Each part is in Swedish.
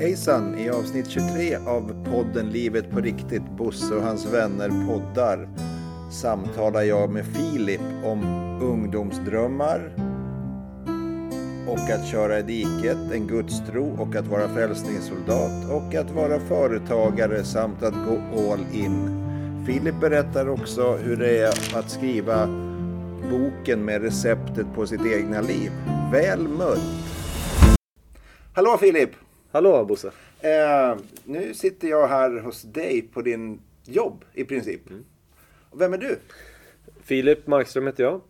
Hejsan! I avsnitt 23 av podden Livet på riktigt, Bosse och hans vänner poddar samtalar jag med Filip om ungdomsdrömmar och att köra i diket, en gudstro och att vara frälsningssoldat och att vara företagare samt att gå all in. Filip berättar också hur det är att skriva boken med receptet på sitt egna liv. Väl mött! Hallå Filip! Hallå Bosse! Eh, nu sitter jag här hos dig på din jobb i princip. Mm. Vem är du? Filip Markström heter jag.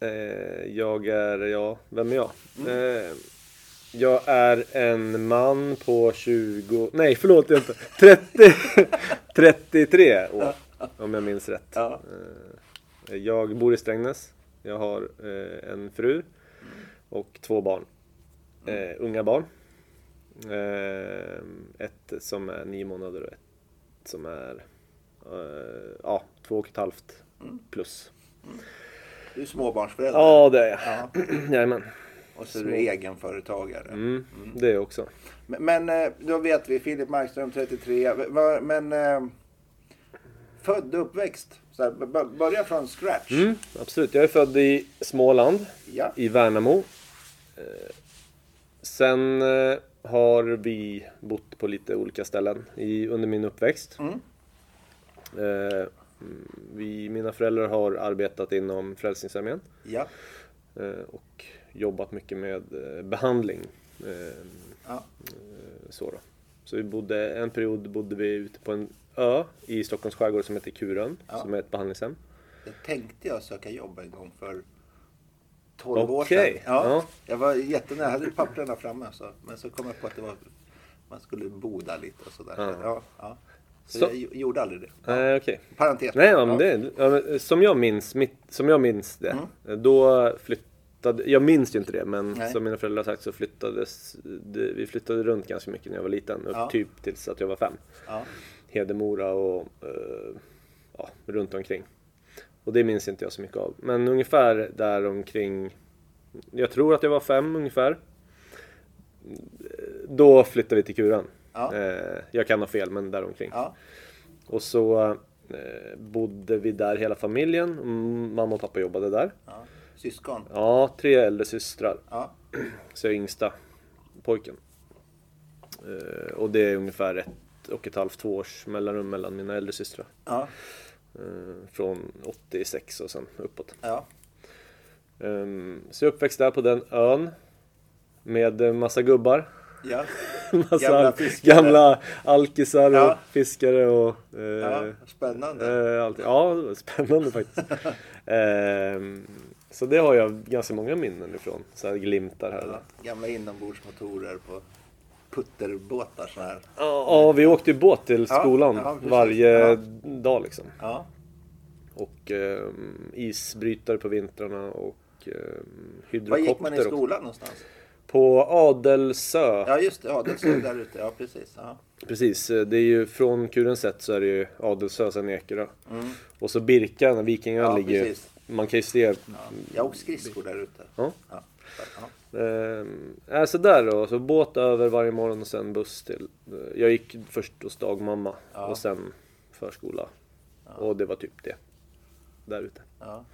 Eh, jag är, ja, vem är jag? Eh, jag är en man på 20, nej förlåt jag inte, 30, 33 år. Om jag minns rätt. Ja. Eh, jag bor i Strängnäs. Jag har eh, en fru och två barn. Eh, unga barn. Eh, ett som är nio månader och ett som är eh, ja, två och ett halvt plus. Du är småbarnsförälder. Ja, det är jag. Ja. Jajamän. Och så är du egenföretagare. Mm, det är jag också. Men, men eh, då vet vi, Filip Markström 33. Va- Men eh, född och uppväxt? Så här, börja från scratch. Mm, absolut. Jag är född i Småland, Ja. i Värnamo. Eh, sen eh, har vi bott på lite olika ställen i, under min uppväxt. Mm. Eh, mm, vi, mina föräldrar har arbetat inom Frälsningsarmén Ja. eh, och jobbat mycket med eh, behandling. Eh, ja. Så, då. så vi bodde, en period bodde vi ute på en ö i Stockholms skärgård som heter Kuren, Ja. som är ett behandlingshem. Det tänkte jag söka jobb en gång för 12 år Okej, sedan. Ja, ja. Jag var jättenära, jag hade papperna framme. Så, men så kom jag på att det var, man skulle bo där lite och sådär. Ja. Ja, ja. så, Så- jag gj- gjorde aldrig det. Ja. Nej, okej. Parentes. Nej, ja, men det, ja, men, som, jag minns, mitt, som jag minns det, Mm. då flyttade, jag minns ju inte det, men Nej. som mina föräldrar har sagt så flyttades, det, vi flyttade runt ganska mycket när jag var liten, upp typ tills att jag var fem. Hedemora och eh, ja, runt omkring. Och det minns inte jag så mycket av. Men ungefär där omkring, jag tror att jag var fem ungefär. Då flyttade vi till Kuran. Ja. Eh, jag kan ha fel, men där omkring. Ja. Och så eh, bodde vi där hela familjen. Mm, Mamma och pappa jobbade där. Ja. Syskon. Ja, tre äldre systrar. Ja. Så jag är yngsta pojken. Eh, och det är ungefär ett och ett halvt, två års mellanrum mellan mina äldre systrar. Ja. Eh, från 86 och sen uppåt. Ja. Ehm, så jag uppväxt där på den ön. Med eh, massa gubbar. Ja. Massa Gamla fiskare. gamla alkisar och Ja. fiskare och... eh, ja. Spännande. Eh, allt. Ja, det var spännande faktiskt. Ehm, så det har jag ganska många minnen ifrån. Så här glimtar här. Ja. Gamla inombordsmotorer på putterbåtar så här. Ja, ja, vi åkte ju båt till Ja, skolan ja, precis. varje Ja. dag liksom. Ja. Och ehm, isbrytare på vintrarna och um, hydrokopter. Var gick man i skolan någonstans? På Adelsö. Ja just det, Adelsö där ute. Ja precis. Ja. Precis, eh, det är ju från Kurens sätt så är det ju Adelsö, sen Ekerö. Mm. Och så Birka, Vikingön Ja, ligger precis. Man kan ju se Ja. Jag åkte skridskor där ute. Ja. Ja. Ja. Äh, så där då, så båt över varje morgon och sen buss till... eh, Jag gick först hos dagmamma Ja. och sen förskola. Och det var typ det. Där ute. Ja.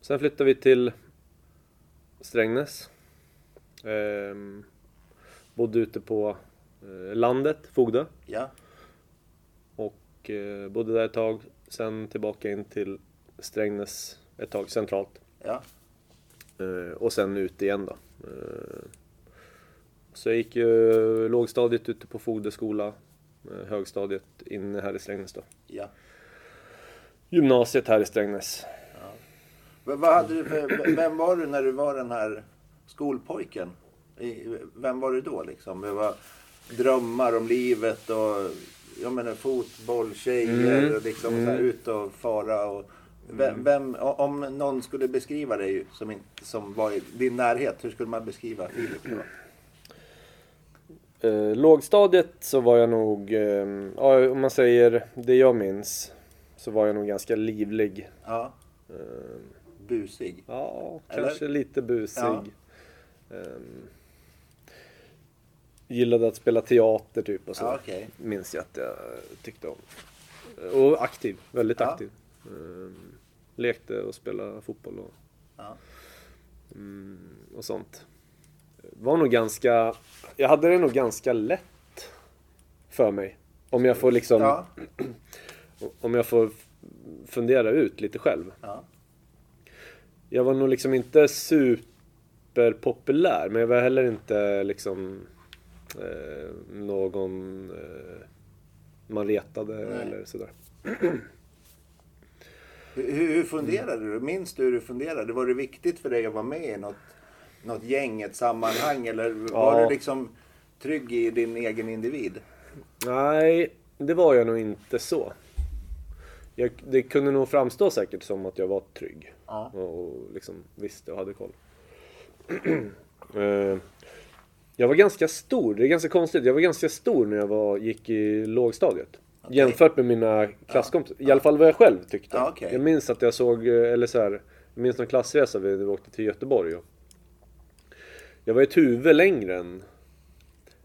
Sen flyttade vi till Strängnäs. Ehm, bodde ute på eh, landet, Fogdö. Ja. Och eh, bodde där ett tag. Sen tillbaka in till Strängnäs ett tag centralt. Ja. Eh, och sen ut igen då. Eh, så jag gick ju lågstadiet ute på Fogdö skola. Eh, högstadiet inne här i Strängnäs då. Ja. Gymnasiet här i Strängnäs. V- Vad hade du för, vem var du när du var den här skolpojken? Vem var du då liksom? Det var drömmar om livet och jag menar fotboll, tjejer, Mm. och liksom så här, ut och fara. Och vem, vem, o- om någon skulle beskriva dig som, inte, som var i din närhet, hur skulle man beskriva Filip? Eh, lågstadiet så var jag nog, eh, ja, om man säger det jag minns, så var jag nog ganska livlig. Ja, Eh, busig. ja, Eller? kanske lite busig. Ja. Ehm, gillade att spela teater typ och så. Ja, okej. Minns jag att jag tyckte om. Och aktiv, väldigt Ja. aktiv. Ehm, lekte och spelade fotboll och, Ja. mm, och sånt. Var nog ganska, jag hade det nog ganska lätt för mig. Om jag får liksom, Ja. om jag får fundera ut lite själv. Ja. Jag var nog liksom inte superpopulär, men jag var heller inte liksom eh, någon eh, man retade Nej. eller sådär. Hur, hur funderade du? Minns du hur du funderade? Var det viktigt för dig att vara med i något, något gäng, ett sammanhang? Eller var Ja. du liksom trygg i din egen individ? Nej, det var jag nog inte så. Jag, det kunde nog framstå säkert som att jag var trygg. Ja. Och, och liksom visste och hade koll. Eh, jag var ganska stor, det är ganska konstigt. Jag var ganska stor när jag var, gick i lågstadiet. Jämfört med mina klasskompisar. I alla fall vad jag själv tyckte. Ja, okej. Jag minns att jag såg, eh, eller så här, jag minns någon klassresa vi, åkte till Göteborg. Och jag var ett huvud längre än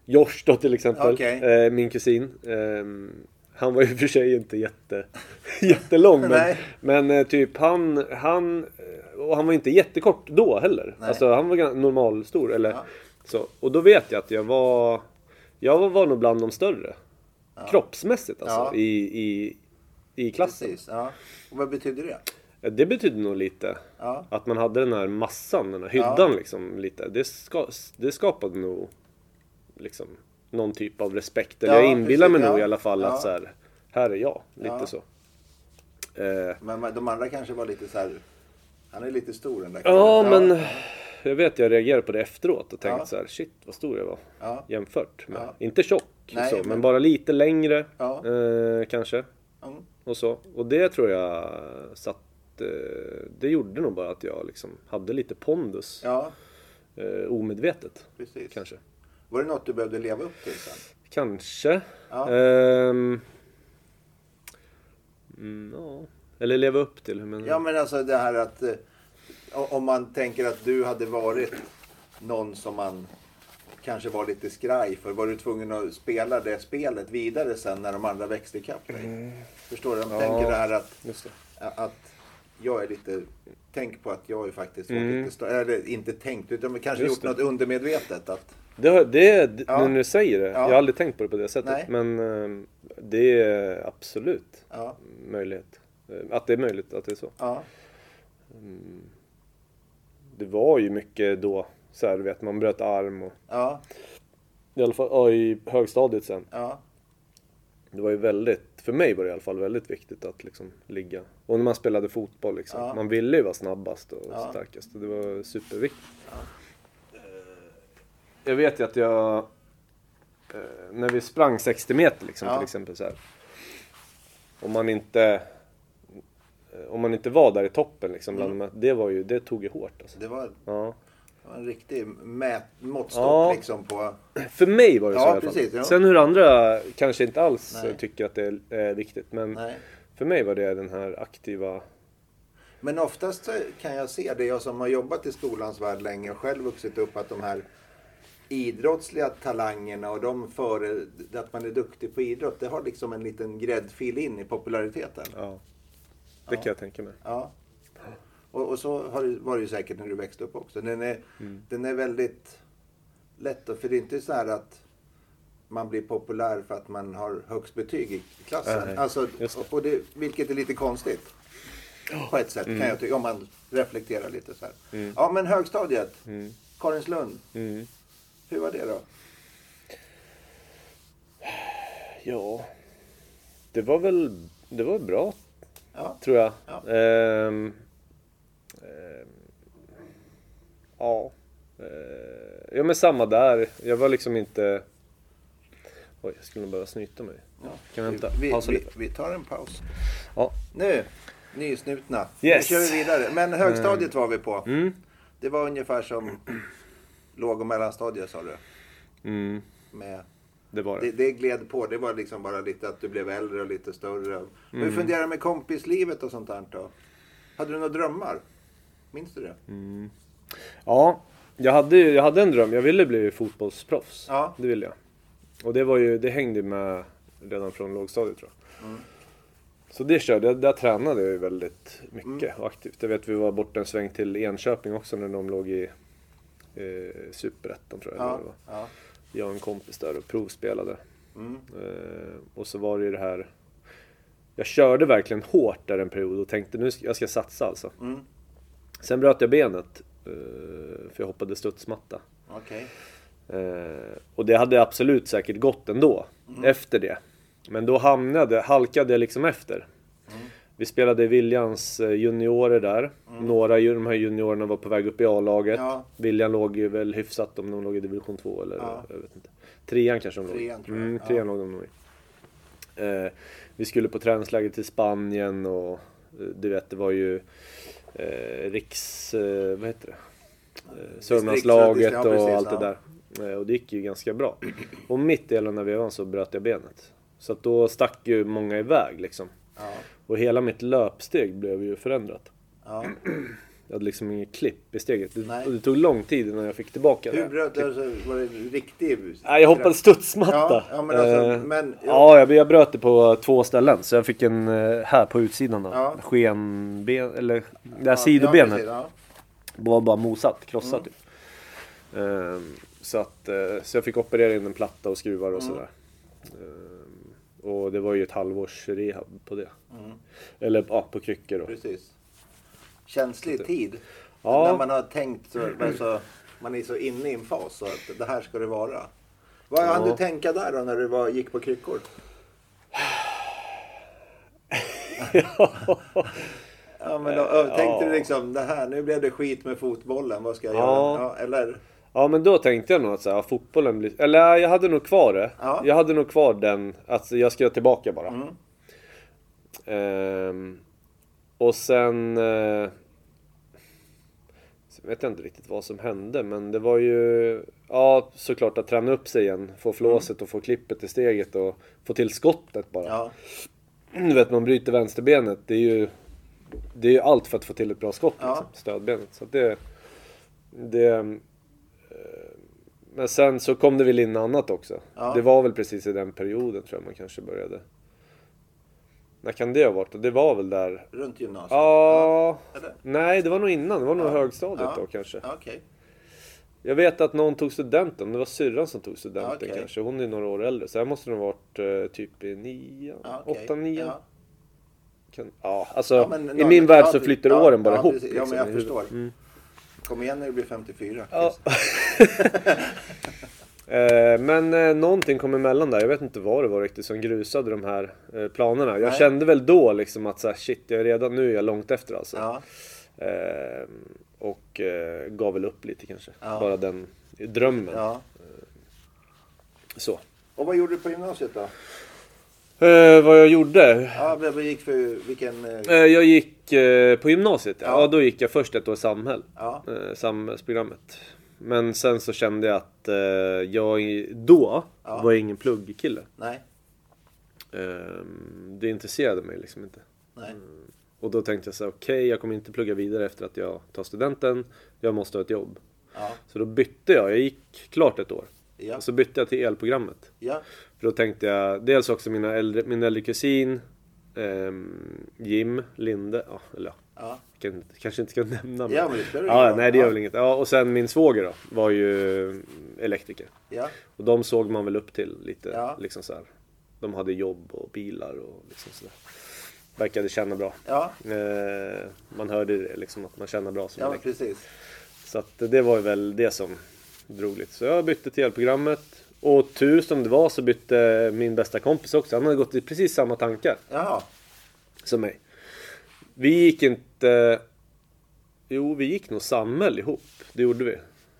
Josh då till exempel. Okej. Eh, min kusin. Ehm, han var ju för sig inte jätte, jättelång. men men eh, typ han, han, eh, och han var inte jättekort då heller. Nej. Alltså han var normalstor. Eller, Ja. så. Och då vet jag att jag var, jag var, var nog bland de större. Kroppsmässigt alltså. Ja. I, i, I klassen. Precis. Ja. Och vad betyder det? Ja, Det betydde nog lite. Ja. Att man hade den här massan, den här hyddan liksom lite. Det, ska, det skapade nog liksom någon typ av respekt. Eller Ja, jag inbillar mig precis, nog ja. i alla fall Ja. att så här, här är jag. Lite Ja. så. Eh, Men men de andra kanske var lite så här... Han är lite stor den där ja, killen. men jag vet jag reagerade på det efteråt och tänkte Ja. så här, shit vad stor jag var. Ja. Jämfört med, Ja. inte tjock Nej, så, men... men- bara lite längre eh, kanske. Mm. Och så. Och det tror jag satt, eh, det gjorde nog bara att jag liksom hade lite pondus. Eh, omedvetet precis. kanske. Var det något du behövde leva upp till sen? Kanske. Ja. Ehm, mm. Eller leva upp till. Men, Ja, men alltså det här att... Om man tänker att du hade varit någon som man kanske var lite skraj för. Var du tvungen att spela det spelet vidare sen när de andra växte ikapp dig? Förstår du? De Ja. tänker det här att, det. att jag är lite... Tänk på att jag är faktiskt Mm. lite. Eller inte tänkt, utan kanske Just gjort det. något undermedvetet. Att, Det, det, det Ja. när du säger det. Ja. Jag har aldrig tänkt på det på det sättet. Nej. Men ehm, det är absolut ja, möjlighet. Eh, Att det är möjligt att det är så. ja, Det var ju mycket då. Så här, du vet, man bröt arm och ja, i alla fall ja, i högstadiet sen. ja, Det var ju väldigt, för mig var det i alla fall väldigt viktigt att liksom ligga. Och när man spelade fotboll liksom. Ja. Man ville ju vara snabbast och Ja. starkast. Och det var superviktigt. Eh, Jag vet ju att jag, eh, när vi sprang 60 meter liksom Ja. till exempel så här. Om man inte, om man inte var där i toppen liksom, bland här, det var ju, det tog ju hårt alltså. det var, Ja. det var en riktig mät, måttstock Ja. liksom på... För mig var det så Ja, i alla fall. precis, ja. Sen hur andra kanske inte alls Nej. eh, tycker att det är eh, viktigt. Men Nej. för mig var det den här aktiva... Men oftast kan jag se det, jag som har jobbat i skolans värld länge och själv vuxit upp, att de här idrottsliga talangerna och de före, att man är duktig på idrott, det har liksom en liten gräddfil in i populariteten. Ja. Det kan jag tänka mig. Ja. Och, och så det, var det ju säkert när du växte upp också. Den är, Mm. den är väldigt lätt, för det är inte så här att man blir populär för att man har högst betyg i klassen. Nej, alltså, och det, vilket är lite konstigt. På ett sätt kan jag tycka, om man reflekterar lite så här. Ja, men högstadiet. Mm. Karinslund. Mm. Hur var det då? Ja. Det var väl det var bra, Ja. tror jag. Ja. Ehm, ehm, ja. Eh, ja, men samma där. Jag var liksom inte... Oj, jag skulle nog behöva snyta mig. ja. Kan vi vänta? Vi, vi, vi tar en paus. Ja. Nu, nysnutna. Yes. Nu kör vi vidare. Men högstadiet var vi på. Mm. Det var ungefär som låg och mellanstadiet sa du. Mm, Med, det var det. det, det gled på. Det var liksom bara lite att du blev äldre och lite större. Men Mm. hur funderar du med kompislivet och sånt där då? Hade du några drömmar? Minns du det? Mm. Ja, Jag hade, jag hade en dröm, jag ville bli fotbollsproffs. Ja. Det ville jag. Och det, var ju, det hängde med redan från lågstadiet tror jag. Mm. Så det körde jag, där tränade jag ju väldigt mycket Mm. aktivt. Jag vet vi var borta en sväng till Enköping också när de låg i eh, Superettan tror jag. Ja. det var. Ja. Jag och en kompis där och provspelade. Mm. Eh, och så var det ju det här. Jag körde verkligen hårt där en period och tänkte nu ska jag ska satsa alltså. Mm. Sen bröt jag benet. eh, för jag hoppade studsmatta. Okej. Eh, och det hade absolut säkert gått ändå. Mm. Efter det. Men då hamnade, halkade jag liksom efter. Mm. Vi spelade Viljans eh, juniorer där. Några av de här juniorerna var på väg upp i A-laget. Ja. Viljan låg ju väl hyfsat om de låg i division 2 eller Ja. jag vet inte. Trean kanske de låg i. Trean, tror jag. Mm, Ja. trean låg de nog i. Eh, vi skulle på träningsläger till Spanien och eh, du vet det var ju eh, riks... Eh, vad heter det? Eh, Sörmlandslaget ja, och allt det ja. där. Eh, och det gick ju ganska bra. Och mitt i hela den här vevan så bröt jag benet. Så att då stack ju många iväg liksom. Ja. Och hela mitt löpsteg blev ju förändrat. Ja. Jag hade liksom inget klipp i steget. Det, det tog lång tid innan jag fick tillbaka Hur det. bröt du? Alltså, var det riktig... Nej, jag hoppade studsmatta. Ja, ja, men alltså, Eh, men- ja, jag, jag bröt det på två ställen. Så jag fick en eh, här på utsidan då. Ja. Skenben, eller det här Ja, sidobenet. Ja, precis, ja. var bara mosat, krossat Mm. typ. Ehm, så, att, eh, så jag fick operera in en platta och skruvar och Mm. sådär. Och det var ju ett halvårs rehab på det. Mm. Eller ja, på kryckor då. Precis. Känslig tid. Ja. När man har tänkt så, alltså, man är så inne i en fas så att det här ska det vara. Vad hann Ja. du tänka där då när du var, gick på kryckor? Ja men då, tänkte du liksom det här, nu blev det skit med fotbollen, vad ska jag Ja. göra? Ja, eller? Ja men då tänkte jag nog att så här, fotbollen blir... Eller jag hade nog kvar det. Ja. Jag hade nog kvar den, att jag ska tillbaka bara. Mm. Ehm, och sen... Eh, så vet jag inte riktigt vad som hände men det var ju... Ja såklart att träna upp sig igen. Få flåset och få klippet i steget och få till skottet bara. Ja, Du vet man bryter vänsterbenet. Det är ju... Det är ju allt för att få till ett bra skott Ja. liksom, stödbenet. Så det... det men sen så kom det väl in annat också. Ja. Det var väl precis i den perioden tror jag man kanske började. När kan det ha varit? Det var väl där... runt gymnasiet? Ja... Eller? Nej, det var nog innan. Det var nog Ja. högstadiet Ja. då kanske. Okej. Jag vet att någon tog studenten. Det var syrran som tog studenten okej. kanske. Hon är några år äldre. Så jag måste nog ha varit eh, typ i nian, okej. åtta, nian. Ja. Kan, ja, alltså i min värld så det- flyter åren bara ihop. precis. Ja, liksom, men jag i huvudet. förstår. Mm. Kom igen när du blir 54. Ja. Eh, men eh, någonting kom emellan där. Jag vet inte vad det var riktigt som grusade de här eh, planerna. Jag Nej. kände väl då liksom att så här, shit, jag är redan nu är jag långt efter alltså. Ja. Eh, och eh, gav väl upp lite kanske. Ja. Bara den drömmen. ja. Så. Och vad gjorde du på gymnasiet då? Eh, vad jag gjorde? Ja, vad gick för vilken... eh, Eh, jag gick eh, på gymnasiet. Ja. Ja. då gick jag först ett år samhäll. Ja. Eh, samhällsprogrammet. Men sen så kände jag att eh, jag då Ja. var jag ingen pluggkille. Nej. Eh, det intresserade mig liksom inte. Nej. Och då tänkte jag så okej jag kommer inte plugga vidare efter att jag tar studenten. Jag måste ha ett jobb. Ja. Så då bytte jag. Jag gick klart ett år. Ja. Så bytte jag till elprogrammet. Ja. För då tänkte jag, dels också mina äldre, min äldre kusin ehm, Jim Linde, ja, eller ja, kan, kanske inte ska nämna men- Ja, men det spelar ja, roll. Nej det gör Ja. väl inget. Ja, och sen min svåger då, var ju elektriker. Ja. Och de såg man väl upp till lite. Ja. Liksom så här. De hade jobb och bilar och liksom sådär. Verkade känna bra. Ja. Eh, man hörde det liksom att man känner bra som Ja, elektriker. precis. Så att det var ju väl det som drog lite. Så jag bytte till elprogrammet. Och tur som det var så bytte min bästa kompis också. Han hade gått i precis samma tankar Jaha. som mig. Vi gick inte... Jo, vi gick nog samhäll ihop. Det gjorde vi.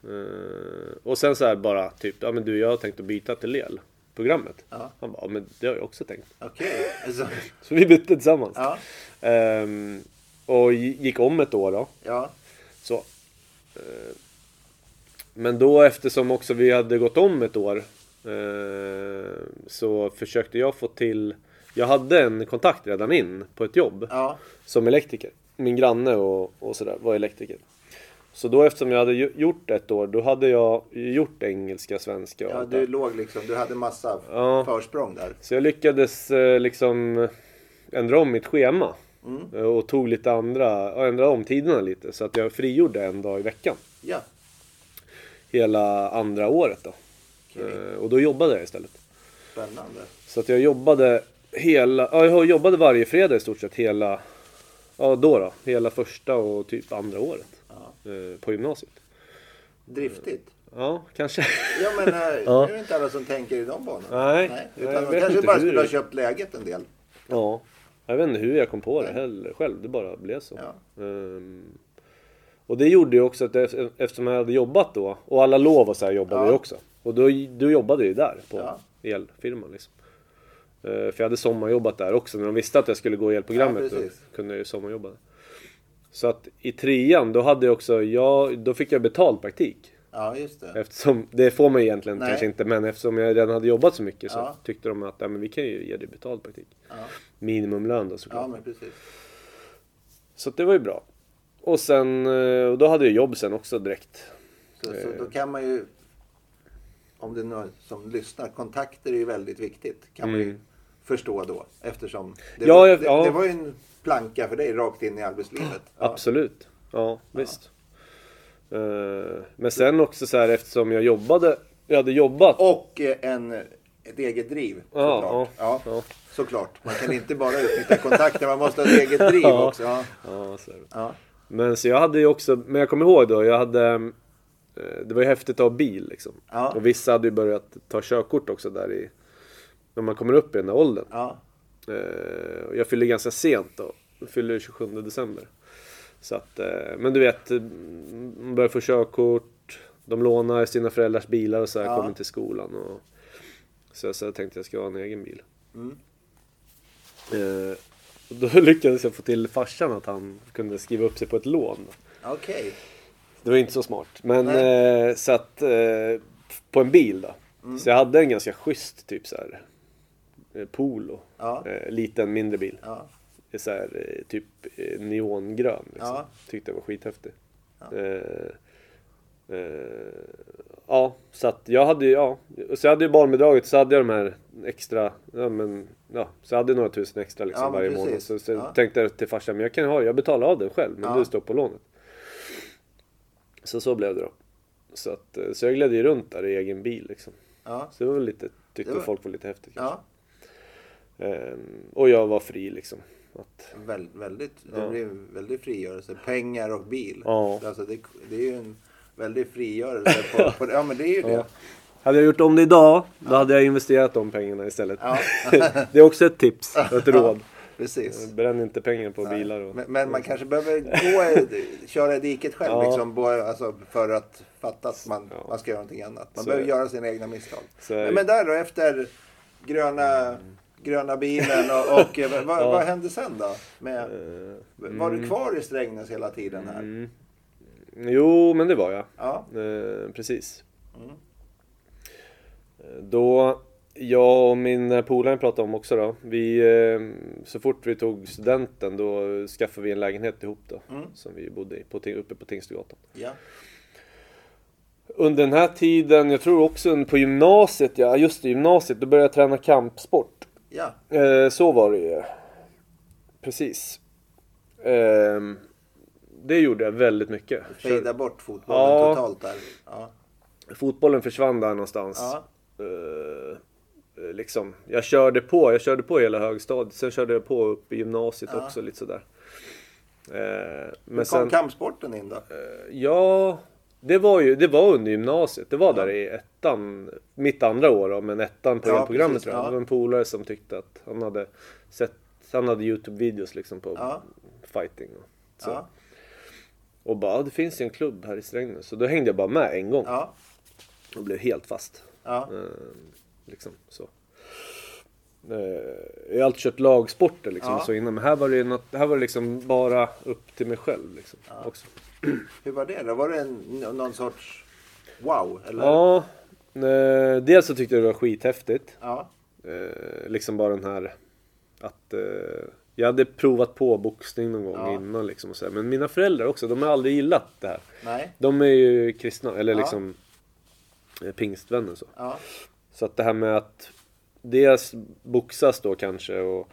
Eh, och sen så här bara typ, ja men du jag har tänkt att byta till el-programmet. Ja. Han bara, ja, men det har jag också tänkt. Okej. Alltså, Så vi bytte tillsammans. ja. Ehm, och gick om ett år då. Ja. Så. Eh, Men då eftersom också vi hade gått om ett år eh, så försökte jag få till Jag hade en kontakt redan in på ett jobb Ja. som elektriker. Min granne och, och sådär var elektriker. Så då eftersom jag hade gjort ett år, då hade jag gjort engelska, svenska och Ja, du låg liksom, du hade massa Ja. försprång där. Så jag lyckades eh, liksom ändra om mitt schema. Mm. Eh, Och tog lite andra, och ändrade om tiderna lite. Så att jag frigjorde en dag i veckan. Ja, Hela andra året då. Okej. Eh, Och då jobbade jag istället. spännande. Så att jag jobbade hela, ja jag jobbade varje fredag i stort sett hela, ja då då, hela första och typ andra året. Ja. eh, På gymnasiet. Driftigt. Ja, kanske. Ja men äh, Ja. det är inte alla som tänker i de banorna. Nej, Utan jag de vet kanske bara hur. skulle ha köpt läget en del. Ja. Jag vet inte hur jag kom på det Nej. heller själv, det bara blev så. Ja. Ehm, och det gjorde ju också att eftersom jag hade jobbat då, och alla lov och så här jobbade Ja. jag också. Och då, då jobbade ju där på Ja. elfirman liksom. Eh, för jag hade sommarjobbat där också, när de visste att jag skulle gå elprogrammet. Ja, då kunde jag ju sommarjobba. Så att i trean, då hade jag också, jag, då fick jag betald praktik. Ja, just det. Eftersom, det får man egentligen Nej. kanske inte, men eftersom jag redan hade jobbat så mycket så Ja. tyckte de att ja, men vi kan ju ge dig betald praktik. Ja, Minimumlön då såklart. ja men precis. Så det var ju bra. Och sen, eh, och då hade jag jobb sen också direkt. Så, så Eh. då kan man ju, om det är någon som lyssnar, kontakter är ju väldigt viktigt. Kan man ju Mm. förstå då. Eftersom det, Ja, var, jag- det, ja. det var ju en planka för dig rakt in i arbetslivet. Ja. Absolut. Ja, visst. Eh, Men sen också så här eftersom jag jobbade, jag hade jobbat. Och en, ett eget driv Ja, såklart. Ja, ja. såklart. Man kan inte bara utnyttja kontakter, man måste ha ett eget driv också. Ja. Ja, så är det. Men så jag hade ju också, men jag kommer ihåg då, jag hade eh, det var ju häftigt att ha bil liksom. Ja. Och vissa hade ju börjat ta körkort också där i, när man kommer upp i den där åldern. Ja. Eh, jag fyllde ganska sent då. Jag fyllde 27 december. Så att, eh, men du vet, man börjar få körkort. De lånar sina föräldrars bilar och så här, Ja. kommer till skolan. Och, så, jag- så jag tänkte jag ska ha en egen bil. Mm. Och då lyckades jag få till farsan att han kunde skriva upp sig på ett lån. Okej. Det var inte så smart. Men eh, så att eh, på en bil då. Mm. Så jag hade en ganska schysst typ så här eh, Polo. Ja. Eh, liten mindre bil. Ja. så här, eh, typ eh, neongrön. Liksom. Ja. Tyckte jag var skithäftig. Ja. Ja, så att jag hade ju, ja. Så jag hade ju barnbidraget så hade jag de här extra, ja men, ja. Så jag hade några tusen extra liksom Ja, men varje precis. månad. Så, så Ja. tänkte jag till farsan, men jag kan ha, jag betalar av den själv, men Ja. du står på lånet. Så så blev det då. Så, att, eh, så jag gled ju runt där i egen bil liksom. Ja. Så det var väl lite, tyckte Det var- folk var lite häftigt. kanske. Ja. Eh, och jag var fri liksom. Att, Väl, väldigt, det blir en väldig frigörelse. Pengar och bil. Ja. Alltså det, det är ju en väldig frigörelse. På, på, ja men det är ju det. Ja. Hade jag gjort om det idag, då hade jag investerat de pengarna istället. Ja. det är också ett tips, ett råd. Precis. Bränn inte pengar på bilar. Och... Men, men man kanske behöver gå, köra i diket själv Ja. liksom, alltså, för att fatta att man, Ja. man ska göra någonting annat. Man Så behöver göra sina egna misstag. Men, men där då efter gröna, gröna bilen och, och vad, Ja. vad hände sen då? Med, Eh, var du kvar i Strängnäs hela tiden här? Mm. Jo, men det var jag. Ja. Eh, precis. Mm. Eh, Då, jag och min polare pratade om också då. Vi, eh, så fort vi tog studenten då skaffade vi en lägenhet ihop då. Mm. Som vi bodde i, på, uppe på Tingsstugatan. Ja. Under den här tiden, jag tror också på gymnasiet, ja just det, gymnasiet, då började jag träna kampsport. ja. Eh, så var det ju. Precis. Ehm, det gjorde jag väldigt mycket. Fejda bort fotbollen Ja. totalt där. Ja. Fotbollen försvann där någonstans. Ja. Eh, liksom. Jag körde på, jag körde på hela högstadiet. Sen körde jag på upp i gymnasiet Ja. också lite sådär. Eh, Hur men kom sen, kampsporten in då? eh, ja, det var ju, det var under gymnasiet. Det var där i ettan, mitt andra år då, men ettan på Ja, elprogrammet precis, tror jag. ja. Det var en polare som tyckte att han hade sett, han hade Youtube-videos liksom på fighting och så. Ja. Och bara, "Ah, det finns ju en klubb här i Strängnäs. Så då hängde jag bara med en gång Ja. och blev helt fast. Ja. Eh, liksom så. Eh, jag har alltid kört lagsporter liksom Ja. så innan. Men här var det, något, här var det liksom bara upp till mig själv liksom. Också. Hur var det då? Var det en, någon sorts wow? Eller? Ja, eh, dels så tyckte jag det var skithäftigt. Ja. Eh, liksom bara den här att... Jag hade provat på boxning någon gång Ja. innan liksom och så här. Men mina föräldrar också, de har aldrig gillat det här. Nej. De är ju kristna, eller Ja. liksom eh, pingstvänner så. Ja. Så att det här med att dels boxas då kanske och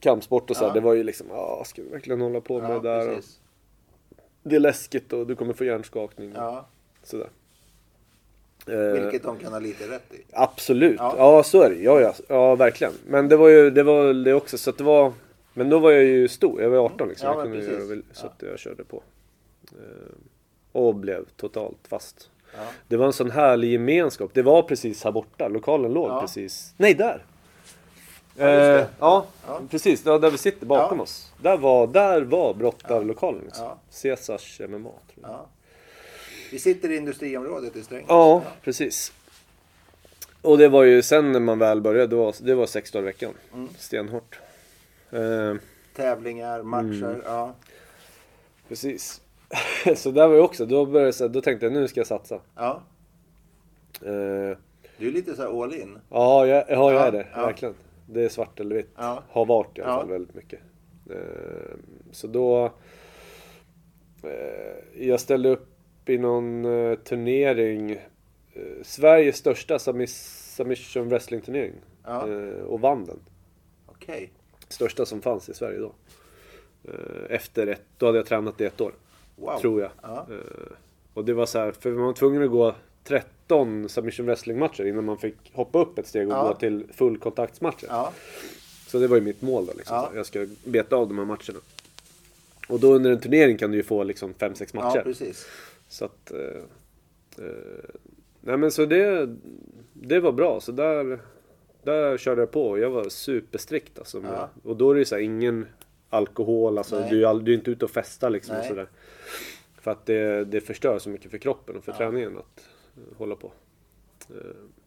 kampsport och så här, det var ju liksom, ja ska vi verkligen hålla på med det där? Det är läskigt och du kommer få hjärnskakning Ja. sådär. Eh, Vilket de kan ha lite rätt i. Absolut, Ja. ja. så är det. Ja, ja, ja verkligen. Men det var ju det, var det också så det var Men då var jag ju stor, jag var 18 liksom. Ja, jag väl- så att jag körde på. Eh, och blev totalt fast. Det var en sån härlig gemenskap. Det var precis här borta, lokalen låg precis. Nej, där! Ja. Eh, ja, Ja. precis. Ja, där vi sitter bakom Ja. oss. Där var, där var brottarlokalen. Liksom. Ja. Caesars MMA. Tror jag. Ja. Vi sitter i industriområdet i Strängnäs. Ja, precis. Och det var ju sen när man väl började, det var, det var sex dagar i veckan. Mm. Stenhårt. Eh, Tävlingar, matcher. Mm. Ja. precis. så där var jag också, då, började så här- då tänkte jag nu ska jag satsa. ja. Eh, Du är lite så här all in. ja, jag, ja, jag Ja, är det. ja. Verkligen. Det är svart eller vitt. Ja. Har varit i alla Ja. fall väldigt mycket. Eh, så då... Eh, jag ställde upp i någon eh, turnering. Eh, Sveriges största submis- submission wrestling turnering. Ja. Eh, och vann den. Okej. Största som fanns i Sverige då. Eh, efter ett, då hade jag tränat i ett år. Wow. Tror jag. Ja. Eh, och det var så här, för man var tvungen att gå 13 submission wrestling matcher innan man fick hoppa upp ett steg och Ja. gå till fullkontaktsmatcher. Ja. Så det var ju mitt mål då liksom. Ja. Jag ska beta av de här matcherna. Och då under en turnering kan du ju få liksom 5-6 matcher. ja, precis. Så att... Eh, eh, nej men så det, det var bra. Så där, där körde jag på. Jag var superstrikt alltså. Med, Ja. Och då är det ju så här, ingen alkohol. Alltså, Nej. du, är all- du är inte ute och festar liksom. Och sådär. För att det, det förstör så mycket för kroppen och för Ja. träningen att eh, hålla på. Eh,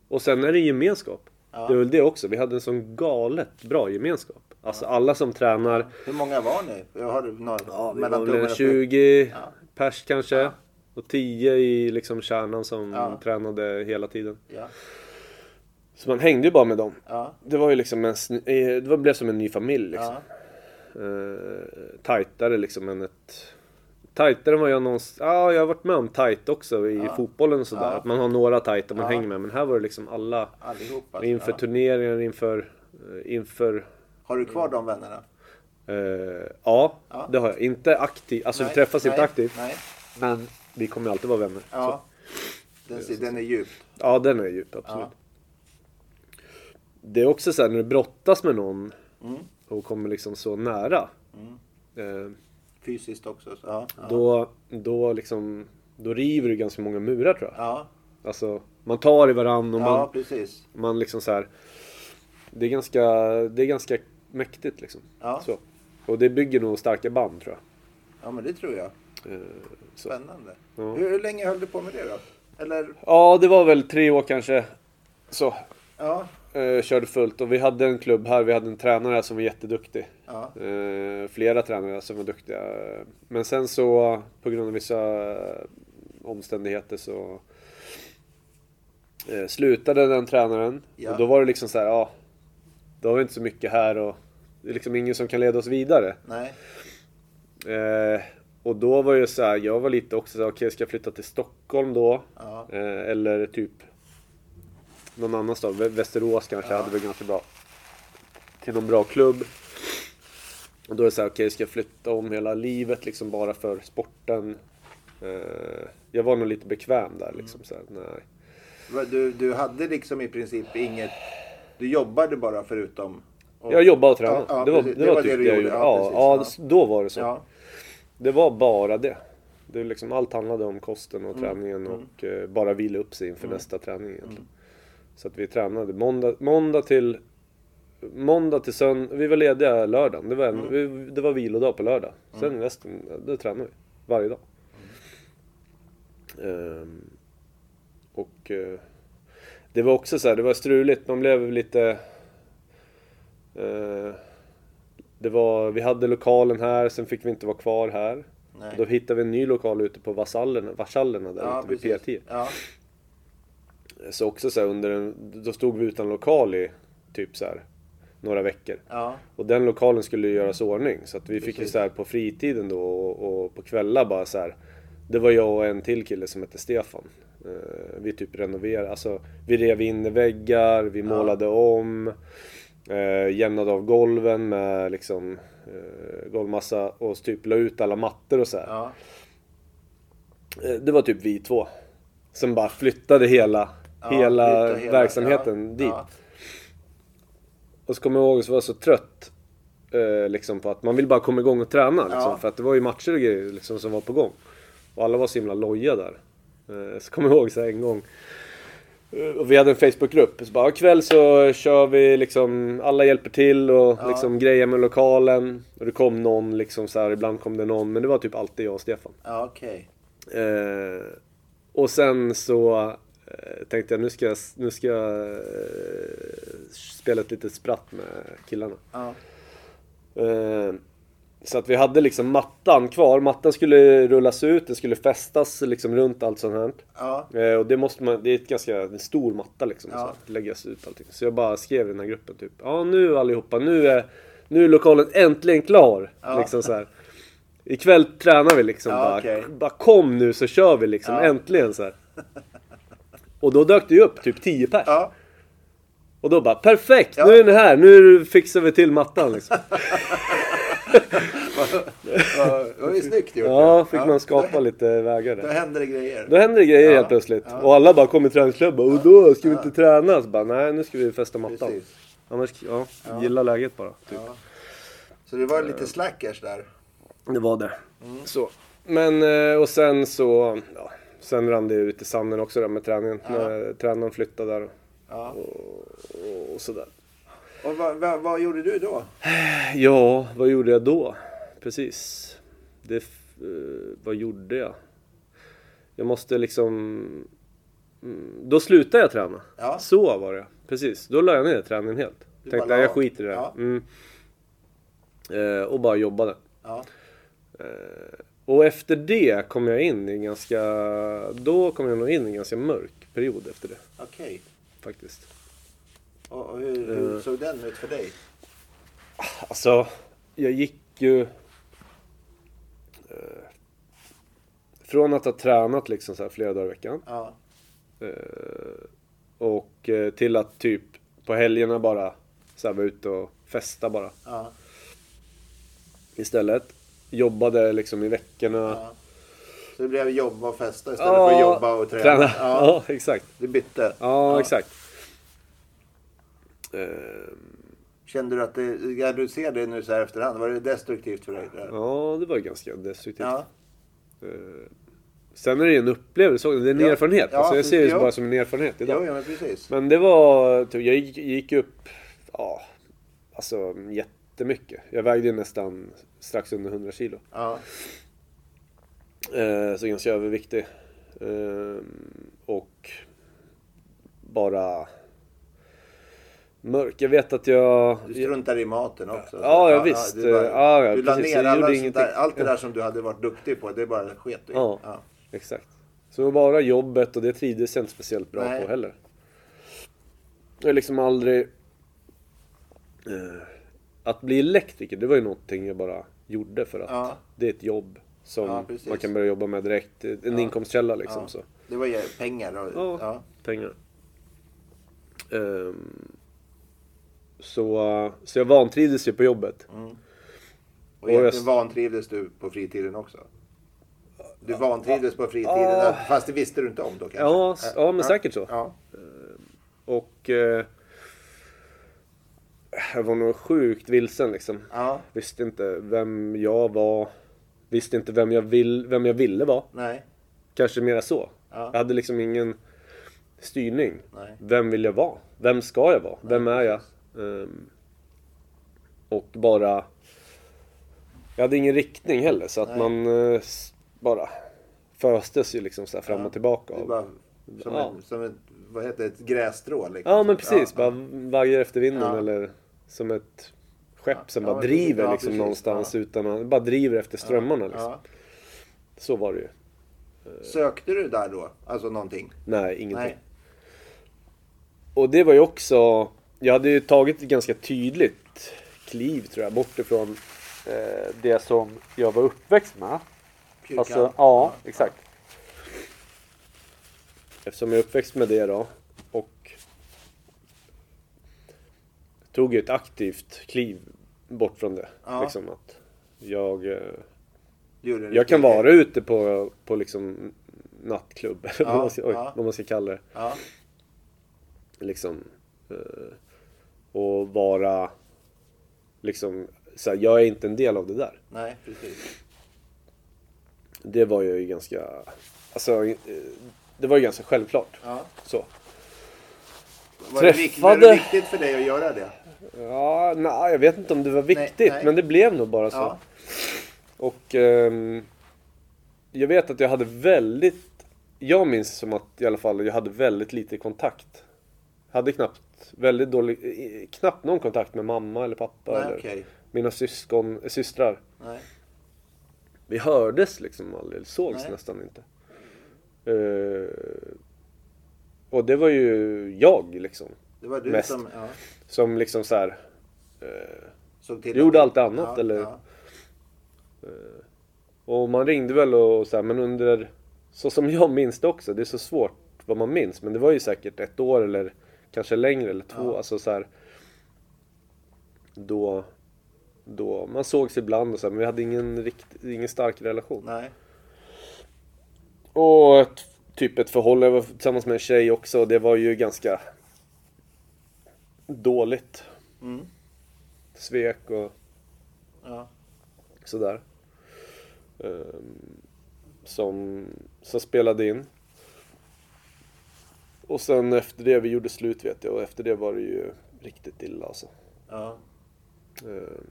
och sen är det gemenskap. Ja. Det är väl det också. Vi hade en sån galet bra gemenskap. Alltså alla som tränar. Hur många var ni? Jag har några, Ja, vi var väl tummen en och 20 Ja. pers kanske. Och 10 i liksom kärnan som Ja. tränade hela tiden. Ja. Så man hängde ju bara med dem. Ja. Det var ju liksom en, eh, det blev som en ny familj liksom. Ja. Eh, tajtare liksom än ett... Tajtare än vad jag någonsin... Ja, jag har varit med om tajt också i Ja. fotbollen och sådär. Att man har några tajta man hänger med. Men här var det liksom alla. Allihopa. alltså. Inför turneringar, inför... eh, inför Har du kvar de vännerna? eh, ja, det har jag. Inte aktivt. Alltså Nej, vi träffas inte nej, aktivt. Nej. Men vi kommer alltid vara vänner. Så. Ja. Den, den är djup. Ja, den är djup, absolut. Det är också så här när du brottas med någon Mm. och kommer liksom så nära. Eh, Fysiskt också. Så. Ja. Ja. då, då liksom, då river du ganska många murar tror jag. Ja. Alltså, man tar i varandra och ja, man, precis. man liksom så här. Det är ganska, det är ganska mäktigt liksom. Ja. Så. Och det bygger nog starka band tror jag. ja, men det tror jag. Eh, så. Spännande. Ja. Hur, hur länge höll du på med det då? Eller? Ja, det var väl tre år kanske. Så, Ja. eh, körde fullt och vi hade en klubb här, vi hade en tränare som var jätteduktig. Ja. Eh, flera tränare som var duktiga. Men sen så på grund av vissa omständigheter så eh, slutade den tränaren. Ja. Och då var det liksom så här, ja. Då har vi inte så mycket här och det är liksom ingen som kan leda oss vidare. Nej. Och då var det så här, jag var lite också så här, okej ska jag flytta till Stockholm då? Ja. Eh, eller typ någon annan stad, Vä- Västerås kanske Ja. hade väl ganska bra. Till någon bra klubb. Och då är det så här, okej ska jag flytta om hela livet liksom bara för sporten? Eh, jag var nog lite bekväm där liksom. Så här, nej. Du, du hade liksom i princip inget... Du jobbade bara förutom... och- Jag jobbade och tränade. Ja, ja, det var, precis. det var, typ du det jag gjorde. gjorde. Ja, Ja, ja, då var det så. Det var bara det. det liksom, allt handlade om kosten och Mm, träningen mm. och eh, bara vila upp sig inför Mm. nästa träning egentligen. Så att vi tränade måndag, måndag till Måndag till söndag, vi var lediga lördagen. Det var, en, vi, det var vilodag på lördag. Sen resten, då tränade vi. Varje dag. Ehm, och eh, det var också så här, det var struligt. Man blev lite... eh, det var, vi hade lokalen här, sen fick vi inte vara kvar här. Nej. Då hittade vi en ny lokal ute på Vasallerna, Varsallerna där ja, ute vid precis. P10. Ja. Så också så här under en, då stod vi utan lokal i typ så här några veckor. Ja. Och den lokalen skulle ju göras ordning. Så att vi fick ju Precis. så här på fritiden då och, och på kvällar bara så här. Det var jag och en till kille som hette Stefan. Eh, vi typ renoverade, alltså vi rev in väggar, vi målade om. Eh, jämnade av golven med liksom eh, golvmassa och typ la ut alla mattor och så här. Ja. Eh, Det var typ vi två. Som bara flyttade hela, Ja, hela flytta verksamheten ja, dit. Och så kommer jag ihåg att jag var så trött. Eh, liksom på att man vill bara komma igång och träna. Liksom. För att det var ju matcher och grejer liksom, som var på gång. Och alla var så himla loja där. Eh, så kommer jag ihåg så här en gång. Eh, Och vi hade en Facebookgrupp. Så bara, "Ja, ikväll så kör vi liksom, alla hjälper till och Ja. liksom grejer med lokalen. Och det kom någon liksom så här, ibland kom det någon. Men det var typ alltid jag och Stefan. Ja, okej. Eh, och sen så eh, tänkte jag nu ska jag, nu ska jag eh, spela ett litet spratt med killarna. Ja. Eh, så att vi hade liksom mattan kvar. Mattan skulle rullas ut, den skulle fästas liksom runt allt sånt här. Ja. Eh, och det måste man, det är ett ganska en stor matta liksom. Ja. Så att läggas ut allting. Så jag bara skrev i den här gruppen typ. Ja nu allihopa, nu är, nu är lokalen äntligen klar. Ja. Liksom så här. Ikväll tränar vi liksom. Ja, bara, okej. bara kom nu så kör vi liksom. Äntligen så här. Och då dök det ju upp typ 10 pers. Och då bara perfekt, nu är ni här. Nu fixar vi till mattan liksom. Ja, Det var ju snyggt gjort. Ja, fick man Då, skapa lite vägar då där. hände det grejer. Då händer det grejer Ja, helt plötsligt. ja. Och alla bara kommer i träningsklubben. Och då ska vi inte träna. Så bara, nej nu ska vi fästa mattan. Precis. Annars, ja, gilla läget bara. Typ. Ja. Så det var lite slackers där. Det var det. Mm. Så. Men och sen så, ja, sen rann det ut i sanden också där med träningen. Ja. När tränaren flyttade där Ja. och, och sådär. Och vad, vad, vad gjorde du då? Ja, vad gjorde jag då? Precis. Det, eh, vad gjorde jag? Jag måste liksom... Mm, då slutade jag träna. Ja. Så var det. Precis. Då la jag ner träningen helt. Du Tänkte jag skiter i det. Ja. Mm. Eh, och bara jobbade. Ja. Och efter det kom jag in i en ganska... Då kom jag nog in i en ganska mörk period efter det. Okej. Faktiskt. Och, hur, hur Eh. såg den ut för dig? Alltså, jag gick ju... Eh, från att ha tränat liksom så här flera dagar i veckan. Ja. Eh, och eh, till att typ på helgerna bara så här, vara ute och festa bara. Ja. Istället. Jobbade liksom i veckorna. ja. Så det blev jobba och festa istället för att jobba och träna? träna. Ja. Ja, exakt. Du bytte? Ja, exakt. Eh, Kände du att det, ja, du ser det nu så här efterhand, var det destruktivt för dig? där? ja, det var ganska destruktivt. Ja. Eh, sen är det ju en upplevelse, det är en Ja. erfarenhet. Ja, alltså jag ser det bara som en erfarenhet idag. Jo, ja, men precis. Men det var, typ, jag gick, gick upp, ja, alltså jättemycket. Jag vägde ju nästan strax under 100 kilo. Ja. Eh, så ganska överviktig. Eh, och bara mörk. Jag vet att jag... Du struntar i maten också. Ja, ja, visst. du, bara, Ja, ja, du la ner alla sånt där, allt det där som du hade varit duktig på, det bara sket du. Ja. Ja. Exakt. Så bara jobbet och det trivdes jag inte speciellt bra Nej. på heller. Jag liksom aldrig... Eh, att bli elektriker, det var ju någonting jag bara gjorde för att Ja. det är ett jobb som Ja, man kan börja jobba med direkt. En Ja. inkomstkälla liksom. Så. Det var ju pengar och... Ja. Pengar. Ehm, så, så jag vantrivdes ju på jobbet. Och Och egentligen jag- vantrivdes du på fritiden också? Du vantrivdes på fritiden, Ja. fast det visste du inte om då kanske? Ja, ja, men säkert så. Ja. Och eh, jag var nog sjukt vilsen liksom. ja. Visste inte vem jag var. Visste inte vem jag, vill, vem jag ville vara. Nej. Kanske mera så. Ja. Jag hade liksom ingen styrning. Nej. Vem vill jag vara? Vem ska jag vara? Vem är jag? Ehm, och bara... Jag hade ingen riktning heller så att Nej. man eh, bara föstes ju liksom så fram Ja. och tillbaka. Av- bara som, Ja. en, som ett, vad heter det, ett grässtrå liksom. Ja men precis, Ja, bara vajar efter vinden Ja. eller som ett skepp Ja, som ja, bara driver Ja, liksom någonstans Ja. utan att, bara driver efter strömmarna liksom. Ja. Så var det ju. Sökte du där då? Alltså någonting? Nej, ingenting. Nej. Och det var ju också jag hade ju tagit ett ganska tydligt kliv tror jag, bort ifrån eh, det som jag var uppväxt med. Kyrkan. Alltså, ja, exakt. Eftersom jag är uppväxt med det då och tog ett aktivt kliv bort från det. Ja. Liksom att jag, eh, jag kan vara ute på, på liksom nattklubb, eller Ja, vad, man ska, oj, ja. vad man ska kalla det. Ja, Liksom, eh, och vara liksom, så här, jag är inte en del av det där. nej precis. Det var ju ganska, alltså, eh, det var ju ganska självklart. Ja. Så. Var, det vik- Träffade- var det viktigt för dig att göra det? Ja, nej, jag vet inte om det var viktigt, nej. men det blev nog bara så. Ja. Och ehm, jag vet att jag hade väldigt, jag minns som att i alla fall jag hade väldigt lite kontakt. Hade knappt, väldigt dålig, knappt någon kontakt med mamma eller pappa Nej, eller okej. mina syskon, systrar. Nej. Vi hördes liksom aldrig, sågs Nej. nästan inte. Eh, och det var ju jag liksom. Det var du Mest. som ja, Som liksom så här. Till Gjorde allt annat, ja, eller? Ja. och man ringde väl och så här, men under, så som jag minns det också, det är så svårt vad man minns, men det var ju säkert ett år eller kanske längre eller två, Ja. alltså så här. Då, då, man sågs ibland och så här, men vi hade ingen, rikt, ingen stark relation. Nej. Och ett, typ ett förhållande, jag var tillsammans med en tjej också, det var ju ganska dåligt. Mm. Svek och Ja. sådär. Ehm, som, som spelade in. Och sen efter det, vi gjorde slut vet jag, och efter det var det ju riktigt illa alltså. Ja. Ehm,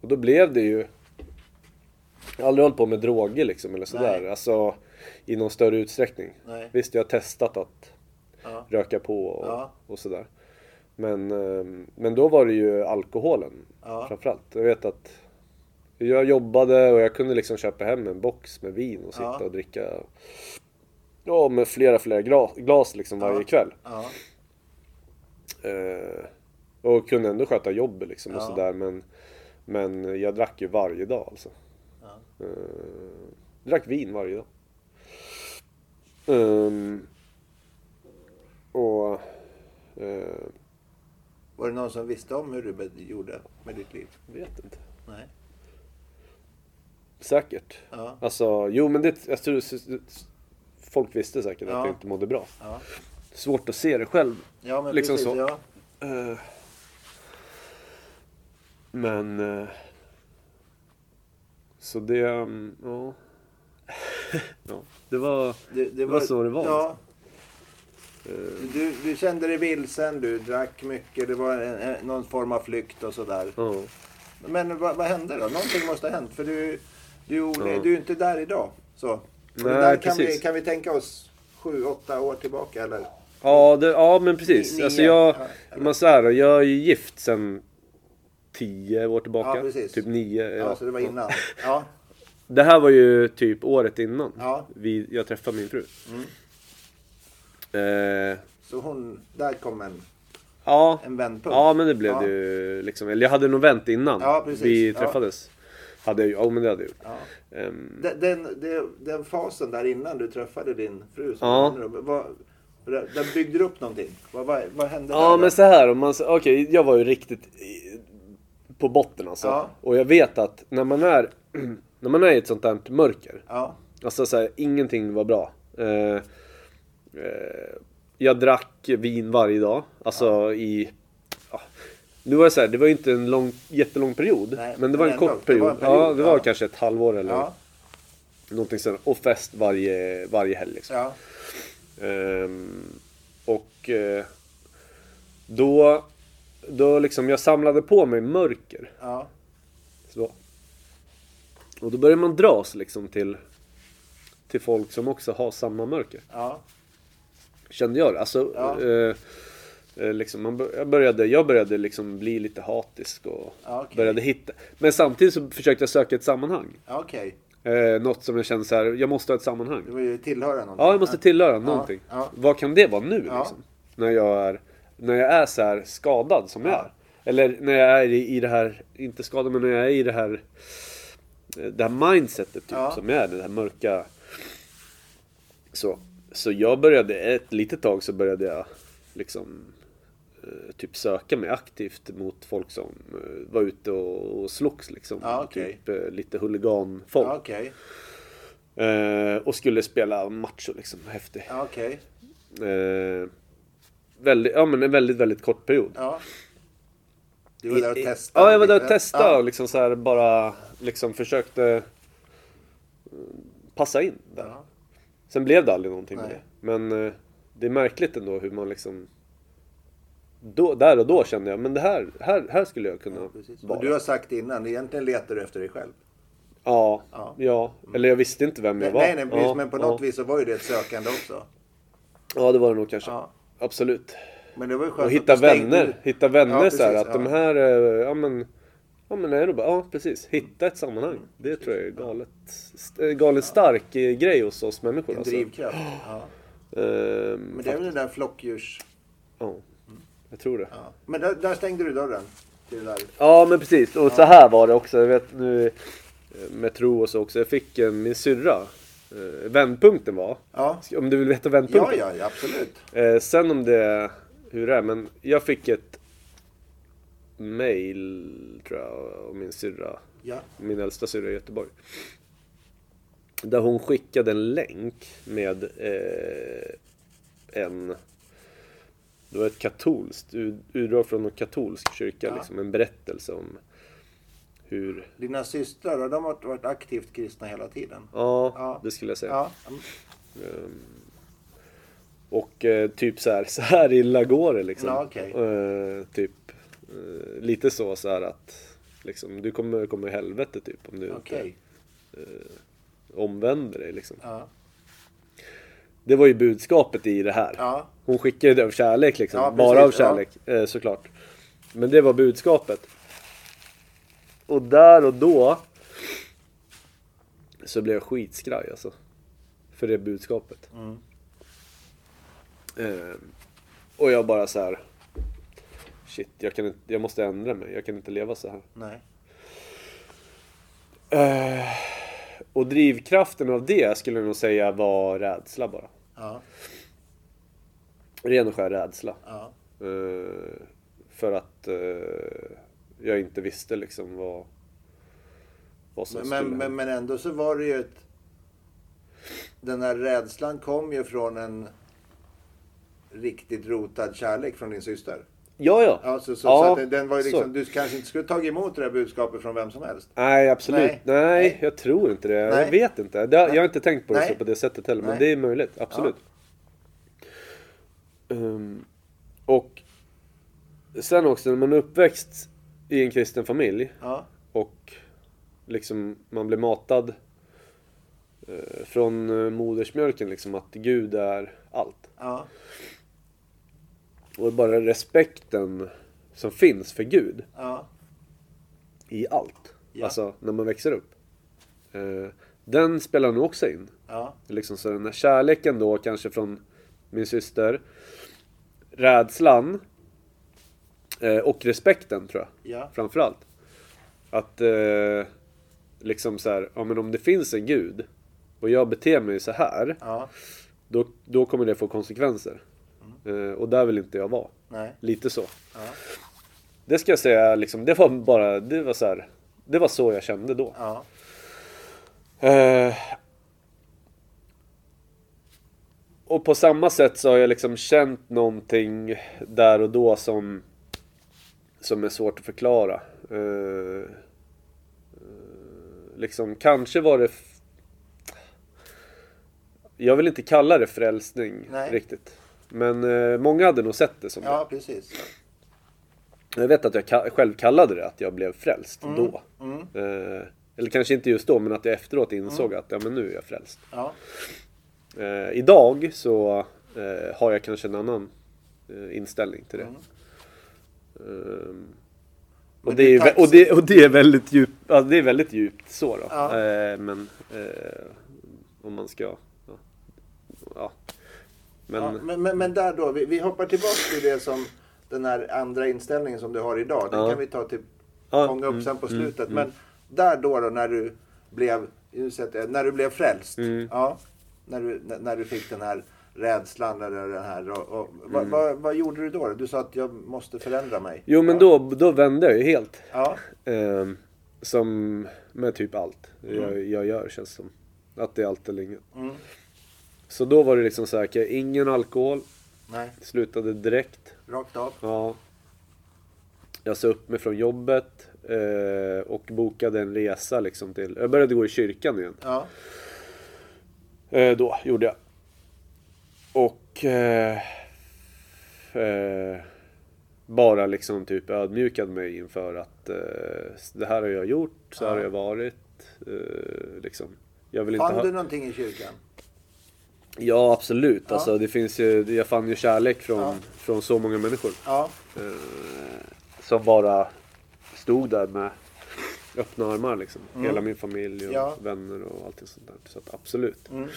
och då blev det ju... Jag har aldrig hållit på med droger liksom eller sådär, Nej. alltså i någon större utsträckning. Nej. Visst, jag har testat att Ja. röka på och, Ja. och sådär. Men, ehm, men då var det ju alkoholen Ja. framförallt. Jag vet att jag jobbade och jag kunde liksom köpa hem en box med vin och sitta Ja. och dricka ja, med flera, flera glas, glas liksom varje kväll. Eh, och kunde ändå sköta jobbet liksom och sådär. Men, men jag drack ju varje dag alltså. Eh, drack vin varje dag. Ehm, och eh, Var det någon som visste om hur du gjorde med ditt liv? vet inte. Nej. Säkert. Ja. Alltså, jo men det, jag tror, folk visste säkert Ja. att jag inte mådde bra. Ja. Svårt att se det själv. Ja, men Liksom precis. så. Ja. Eh, men... eh, så det, mm, ja. ja. Det var, Det, det var så det var. Ja. eh, Du, du kände dig vilsen, du drack mycket, det var en, en, någon form av flykt och sådär. ja. Men vad, vad hände då? Någonting måste ha hänt för du, du, Ja. du är inte där idag. Så. Nej, där kan, vi, kan vi tänka oss sju, åtta år tillbaka eller? Ja, det, ja men precis. Nio, alltså jag, ja, man så här, jag är ju gift sen tio år tillbaka. Ja, precis. Typ nio. Ja, så det var innan. Ja, Det här var ju typ året innan Ja. vi, jag träffade min fru. Mm. Eh, så hon, där kom en, ja, en vändpunkt. ja, men det blev Ja. det ju liksom. Eller jag hade nog vänt innan Ja, precis. vi träffades. Hade jag ja men det hade jag gjort. Ja. Ehm, Den, den, den, den fasen där innan du träffade din fru, som Ja. vad, där, där byggde upp någonting. Vad, vad, vad hände där Ja men så här, om man, okej jag var ju riktigt på botten alltså. Ja. Och jag vet att när man är, när man är i ett sånt här mörker. Ja, Alltså så här, ingenting var bra. Eh, eh, jag drack vin varje dag. Alltså i... Nu var det så här, det var ju inte en lång, jättelång period. Nej, men det men var en ändå, kort period. en period, Ja, det var ja. kanske ett halvår eller ja, någonting sånt. Och fest varje, varje helg liksom. ja, Ehm, och eh, då, då liksom, jag samlade på mig mörker. ja, Så. Och då börjar man dras liksom till, till folk som också har samma mörker. ja, Kände jag det. Alltså, eh, liksom, man började, jag började liksom bli lite hatisk och Ja, okej. började hitta. Men samtidigt så försökte jag söka ett sammanhang. ja okej. Eh, något som jag kände så här, jag måste ha ett sammanhang. Du vill tillhöra någonting. Ja, jag måste tillhöra någonting. ja. Vad kan det vara nu Ja. liksom? När jag är när jag är så skadad som jag Ja. är. Eller när jag är i, i det här, inte skadad men när jag är i det här det här mindsetet typ som jag är, det här mörka. Så, så jag började, ett litet tag så började jag liksom eh, typ söka mig aktivt mot folk som eh, var ute och, och slogs liksom. Ja, okej. Typ eh, lite huliganfolk. Okej. Eh, och skulle spela macho liksom, häftig. Ja, okej. Eh, väldigt, ja men en väldigt, väldigt kort period. Ja. Du var där och testade? Ja, jag var där och testade och liksom så här bara liksom försökte eh, passa in där. Sen blev det aldrig någonting med Nej. det. Men eh, det är märkligt ändå hur man liksom då, där och då kände jag, men det här, här, här skulle jag kunna Precis. vara. Och du har sagt innan, egentligen letar du efter dig själv. ja, Ja. ja, eller jag visste inte vem jag var. nej, nej precis, ja, men på ja. något vis så var ju det ett sökande också. Ja, det var det nog kanske. Ja. Absolut. Men det var ju skönt Och att hitta stängde- vänner. Hitta vänner Ja, så här, att de ja. här, ja men, ja men är det bara, ja precis. Hitta ett sammanhang. Det tror jag är galet, galet stark eh, grej hos oss människor. En alltså. drivkraft. Ja. Ehm, Men det är väl den där flockdjurs... ja, jag tror det. Ja. Men där, där stängde du dörren till det där. Ja men precis, och så här var det också. Jag vet nu eh, med tro och så också. Jag fick en, min syrra. Eh, vändpunkten var. Ja, Om du vill veta ja, vändpunkten? ja, ja absolut. Eh, sen om det, hur det är, men jag fick ett mail tror jag av min syrra. Ja. Min äldsta syrra i Göteborg. Där hon skickade en länk med eh, en det var ett katolskt, utdrag från en katolsk kyrka, Ja. liksom en berättelse om hur, Dina systrar, har de varit, varit aktivt kristna hela tiden? ja, Ja. det skulle jag säga. Ja. Och eh, typ så här, så här illa går det liksom. Ja, okej. Eh, typ eh, lite så, så här att liksom, du kommer komma i helvete typ om du Okej. inte omvänder dig liksom. Ja. Det var ju budskapet i det här. Ja. Hon skickade det av kärlek liksom. Ja, Bara av ja. kärlek eh, såklart. Men det var budskapet. Och där och då så blev jag skitskraj alltså. För det budskapet. Mm. Eh, och jag bara så här. Shit, jag, kan inte, jag måste ändra mig. Jag kan inte leva så här. Nej. Eh, och drivkraften av det skulle jag nog säga var rädsla bara. Ja. Ren och skär rädsla. Ja. Eh, för att eh, jag inte visste liksom vad, vad som Men, skulle men, men, men ändå så var det ju ett... Den här rädslan kom ju från en riktigt rotad kärlek från din syster. Ja, ja. Ja, så, så, Ja, så att den- var liksom, så. du kanske inte skulle tagit emot det här budskapet från vem som helst. Nej, absolut. Nej. Nej, jag tror inte det. Nej. Jag vet inte. Det, jag har inte tänkt på det Nej. så på det sättet heller, men det är möjligt. Absolut. Ehm, och sen också, när man är uppväxt i en kristen familj Ja. och liksom man blir matad eh, från eh, modersmjölken liksom att Gud är allt. Ja. Och bara respekten som finns för Gud Ja. i allt. Ja. Alltså när man växer upp. Eh, den spelar nog också in. Ja. Liksom så den här kärleken då kanske från min syster. Rädslan. Eh, och respekten tror jag. Ja. Framförallt. Att eh, liksom så här, ja men om det finns en gud. Och jag beter mig så här. Ja. Då, då kommer det få konsekvenser. Mm. Och där vill inte jag vara. Nej. Lite så. Ja. Det ska jag säga liksom, det var bara, det var så här, Det var så jag kände då. Ja. Eh, och på samma sätt så har jag liksom känt någonting där och då som som är svårt att förklara. Eh, liksom kanske var det Jag vill inte kalla det frälsning Nej. riktigt. Men eh, många hade nog sett det som det. Ja, precis. Jag vet att jag ka- själv kallade det att jag blev frälst då. Mm. Eh, eller kanske inte just då, men att jag efteråt insåg att ja, men nu är jag frälst. Ja. Eh, idag så eh, har jag kanske en annan eh, inställning till det. Mm. Och, det är, vä- tacksam- och, det, och det är väldigt djupt, ja, det är väldigt djupt så då. Ja. Men om man ska... Ja. Men, Ja, men, men, men där då, vi, vi hoppar tillbaka till det som den här andra inställningen som du har idag, den Ja. kan vi ta till fånga upp mm, sen på mm, slutet. mm. Men där då, då när du blev, när du blev frälst. Mm. Ja, när, du, när, du fick den här rädslan eller den här. Och, och, vad, Mm. vad, vad gjorde du då? Du sa att jag måste förändra mig. Jo men ja. då, då vände jag ju helt. Ja, Ehm, som med typ allt jag, jag gör känns som. Att det är allt eller inget. Så då var det liksom så här, ingen alkohol. nej, Slutade direkt. rakt av. Ja. Jag sa upp mig från jobbet. eh, och bokade en resa liksom till... Jag började gå i kyrkan igen. Ja, Eh, då gjorde jag. Och... Eh, eh, bara liksom typ ödmjukade mig inför att eh, det här har jag gjort, så här Ja. har jag varit. Eh, liksom. Jag vill inte fann ha... du någonting i kyrkan? Ja absolut. Ja. Alltså, det finns ju, jag fann ju kärlek från, Ja. från så många människor. Ja, Eh, som bara stod där med öppna armar liksom. Mm. Hela min familj och Ja. vänner och allting sånt där. Så att absolut. mm,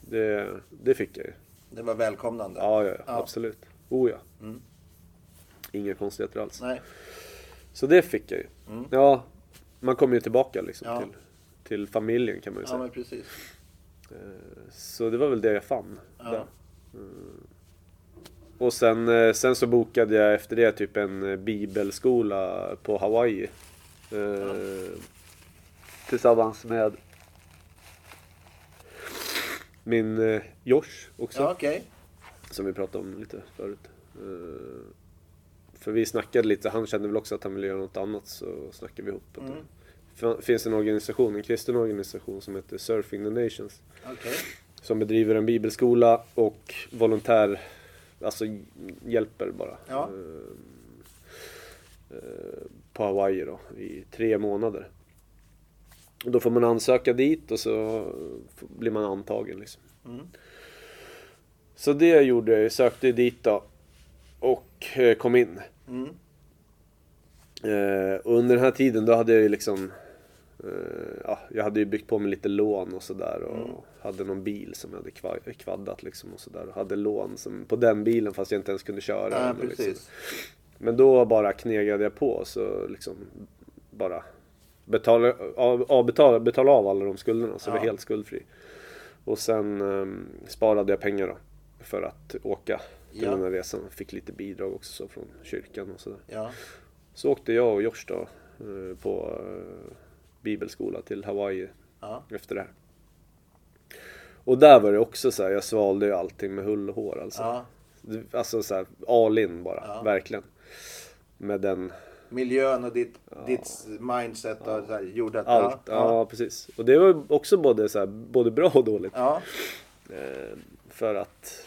Det, det fick jag ju. det var välkomnande. Ja, ja, ja, Ja. absolut. Oh ja. Mm. Inga konstigheter alls. Nej, Så det fick jag ju. Mm. Ja, man kommer ju tillbaka liksom Ja. till, till familjen kan man ju ja säga. men precis. Eh, Så det var väl det jag fann. Ja. Mm. Och sen, eh, sen så bokade jag efter det typ en eh, bibelskola på Hawaii. Eh, Tillsammans med min Josh också. Ja, okej. Som vi pratade om lite förut. För vi snackade lite, han kände väl också att han ville göra något annat så snackade vi ihop. Mm. Finns en organisation, en kristen organisation som heter Surfing the Nations. Okej. Som bedriver en bibelskola och volontär, alltså hjälper bara. Ja. Eh, eh, På Hawaii då, i tre månader. Och då får man ansöka dit och så blir man antagen liksom. Mm. Så det gjorde jag, jag sökte dit då. Och eh, kom in. Mm. Eh, under den här tiden då hade jag ju liksom ja, Jag hade ju byggt på mig lite lån och sådär och Mm. hade någon bil som jag hade kva- kvaddat liksom och sådär. Hade lån som, på den bilen fast jag inte ens kunde köra Ja, den, liksom. Men då bara knegade jag på så liksom bara betala av, betala av alla de skulderna så jag var helt skuldfri. Och sen ehm, sparade jag pengar då för att åka till Ja. den här resan. Fick lite bidrag också så från kyrkan och sådär. Ja. Så åkte jag och Josh då eh, på eh, bibelskola till Hawaii Ja. efter det här. Och där var det också så här, jag svalde ju allting med hull och hår alltså. ja. Alltså så här, all in bara, Ja. verkligen. Med den, Miljön och ditt, ditt mindset och så här, gjorde att... allt. Ja, Ja. precis. Och det var också både, så här, både bra och dåligt. Ja. Eh, för att...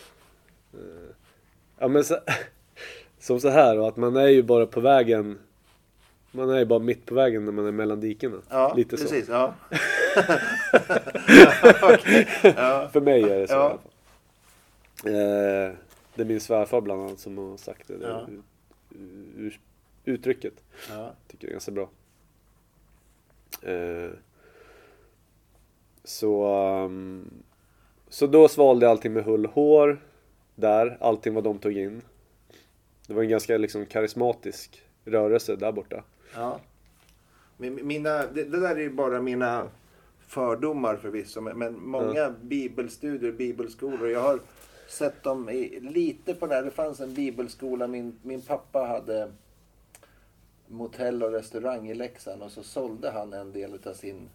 Eh, ja men så, som så här och att man är ju bara på vägen Man är ju bara mitt på vägen när man är mellan dikena. Ja, Lite så. precis. Ja. Okej. Ja. För mig är det så Ja. i alla fall. Eh, det är min svärfar bland annat som har sagt det. det Ja. uttrycket. Ja. Tycker det är ganska bra. Eh, så, um, så då svalde jag allting med hull och hår. Där, allting vad de tog in. Det var en ganska liksom karismatisk rörelse där borta. Ja. Mina, det, det där är ju bara mina fördomar förvisso. Men, många bibelstudier, bibelskolor. Jag har sett dem i, lite på det här. Det fanns en bibelskola. Min, min pappa hade motell och restaurang i Leksand. Och så sålde han en del av sin,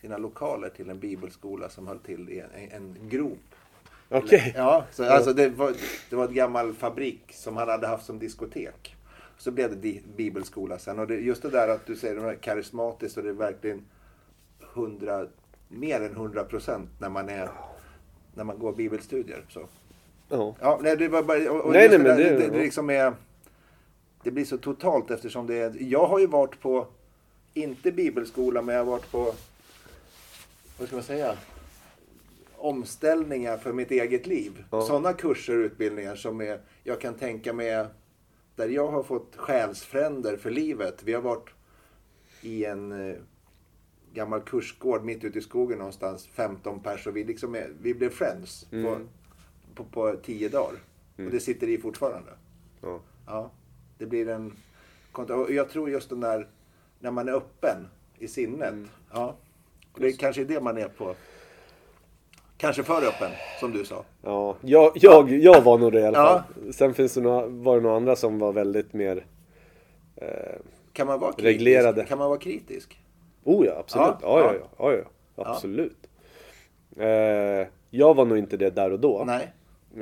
sina lokaler till en bibelskola som höll till i en, en grop. Okej. Ja, så, alltså det var, det var ett gammal fabrik som han hade haft som diskotek. Så blev det bibelskola sen. Och det, just det där att du säger det är karismatiskt och det är verkligen hundra, mer än 100 procent när man är när man går bibelstudier. Så. Ja. Ja, nej, det var bara, och, Nej, nej, det, men där, det- det, det, liksom är, det blir så totalt eftersom det är, jag har ju varit på, inte bibelskola, men jag har varit på, vad ska man säga, omställningar för mitt eget liv. Ja. Sådana kurser och utbildningar som är, jag kan tänka mig, där jag har fått själsfränder för livet. Vi har varit i en eh, gammal kursgård mitt ute i skogen någonstans, 15 pers och vi, liksom är, vi blev friends på, Mm. på, på tio dagar. Mm. Och det sitter i fortfarande. Ja. Ja, det blir en... Och jag tror just den där, när man är öppen i sinnet. Mm. Ja. Det är kanske är det man är på. Kanske för öppen, som du sa. Ja, jag, jag, jag var nog det i alla Ja. fall. Sen finns det några, var det några andra som var väldigt mer... Eh, Kan man vara kritisk? Reglerade. Kan man vara kritisk? oh ja, absolut. Ja, Ja, ja, ja. ja. ja, ja, absolut. Eh, jag var nog inte det där och då. Nej.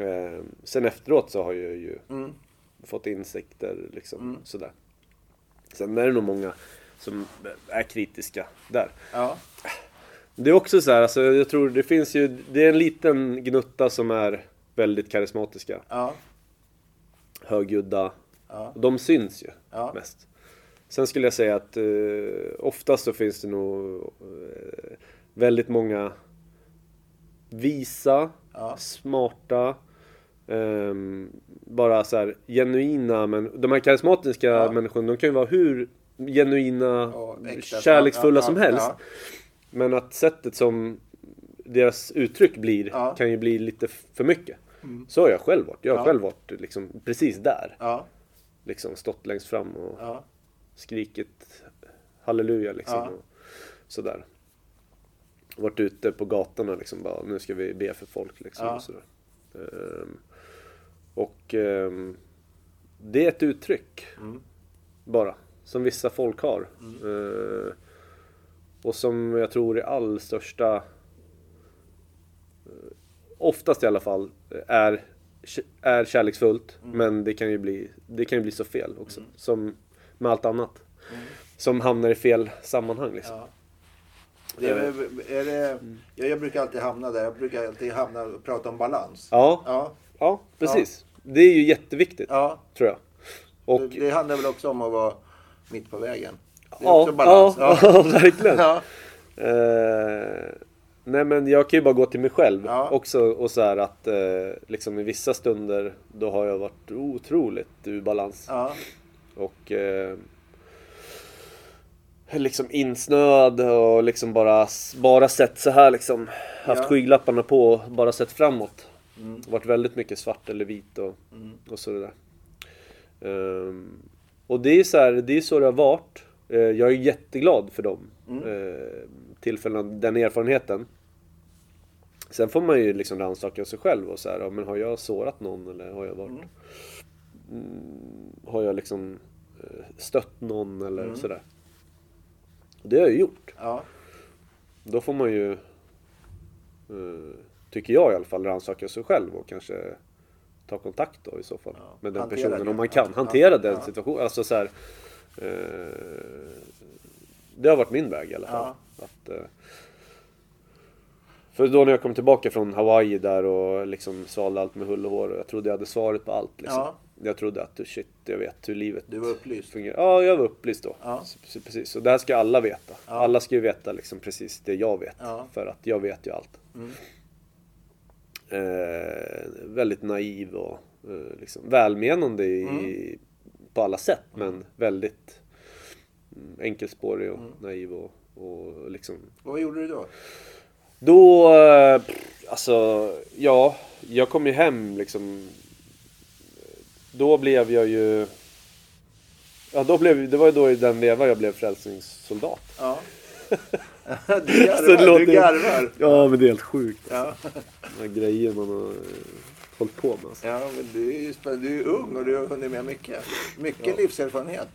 Eh, sen efteråt så har jag ju Mm. fått insikter liksom sådär. Sen är det nog många som är kritiska där. Ja. Det är också så här, alltså, jag tror det finns ju, det är en liten gnutta som är väldigt karismatiska. Ja. högljudda. Ja. De syns ju Ja. mest. Sen skulle jag säga att eh, oftast så finns det nog eh, väldigt många visa, Ja. smarta, ehm, bara så här genuina. Men de här karismatiska människorna, de kan ju vara hur genuina, äkta. kärleksfulla som helst. Men att sättet som deras uttryck blir Ja. Mm. kan ju bli lite för mycket. Så har jag själv varit. Jag har Ja. själv varit liksom precis där. Ja. Liksom stått längst fram och Ja. skrikit halleluja liksom. Och sådär. Varit ute på gatorna liksom bara, nu ska vi be för folk liksom. Och, sådär. Ehm, och ehm, det är ett uttryck. Mm. Bara. Som vissa folk har. Ehm, och som jag tror i all största eh, Oftast i alla fall är, är kärleksfullt Mm. men det kan ju bli, det kan ju bli så fel också. Som med allt annat. Som hamnar i fel sammanhang liksom. Ja. Det är, är det, ja, jag brukar alltid hamna där. Jag brukar alltid hamna och prata om balans. Ja, Ja. ja precis. Det är ju jätteviktigt ja. tror jag. Och, Det, det handlar väl också om att vara mitt på vägen. Det är ja, också balans. ja, ja, verkligen. Ja. Eh, nej men jag kan ju bara gå till mig själv Ja. också och så här att eh, liksom i vissa stunder då har jag varit otroligt ur balans. Ja. Och eh, liksom insnöad och liksom bara, bara sett så här liksom. Haft Ja. skygglapparna på och bara sett framåt. Mm. Varit väldigt mycket svart eller vit och, Mm. och så det där. Ehm, och det är så här, det är så det har varit. Eh, jag är jätteglad för dem Mm. eh, tillfällena, den erfarenheten. Sen får man ju liksom rannsaka sig själv och så här, ja, men har jag sårat någon eller har jag varit Mm. mm, Har jag liksom eh, stött någon eller Mm. sådär. Det har jag ju gjort. Ja. Då får man ju, tycker jag i alla fall, rannsaka sig själv och kanske ta kontakt då i så fall Ja, med den hantera personen det. om man kan. Hantera ja, den situationen. Alltså så här, det har varit min väg i alla fall. Att, eh, för då när jag kom tillbaka från Hawaii där och liksom svalde allt med hull och hår. och Jag trodde jag hade svaret på allt. Liksom. Ja. Jag trodde att shit, jag vet hur livet Du var upplyst. fungerar. Ja, jag var upplyst då. Ja. Så- Precis. Och det här ska alla veta. Ja. Alla ska ju veta liksom precis det jag vet. Ja. För att jag vet ju allt. Mm. Eh, väldigt naiv och eh, liksom välmenande i, Mm. På alla sätt. Men väldigt mm, enkelspårig och Mm. naiv och, och liksom Och vad gjorde du då? då, eh, alltså, ja, jag kom ju hem liksom. Då blev jag ju... Ja, då blev, det var ju då i den veva jag blev frälsningssoldat. Ja. du garvar. Du garvar. Ja, men det är helt sjukt. Ja. De här grejer man har hållit på med. Alltså. ja, men du är ju. Du är ung och du har hunnit med mycket. Mycket livserfarenhet.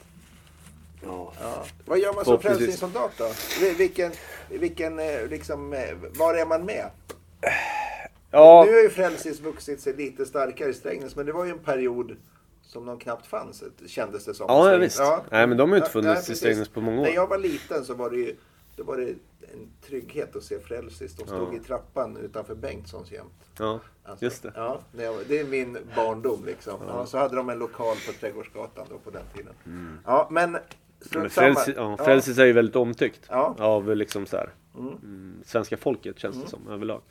Ja. Ja. Vad gör man som frälsningssoldat då? Vi- Vilken, vilken, eh, liksom, eh, var är man med? Ja, Nu har ju Frälsis vuxit sig lite starkare i Strängnäs, men det var ju en period som de knappt fanns, kändes det som. ja, visst. Nej, men de har ju inte Ja, nej, funnits i. Strängnäs på många När år. jag var liten så var det ju då var det en trygghet att se Frälsis. De stod Ja. i trappan utanför Bengtssons jämt. Ja, Alltså, just det. Ja, det är min barndom liksom. Ja, så hade de en lokal på Trädgårdsgatan då på den tiden. Ja, men Men. Frälsis, ja, Frälsis är ju väldigt omtyckt. Ja. Av liksom så här, Mm. mm, svenska folket känns det som överlag.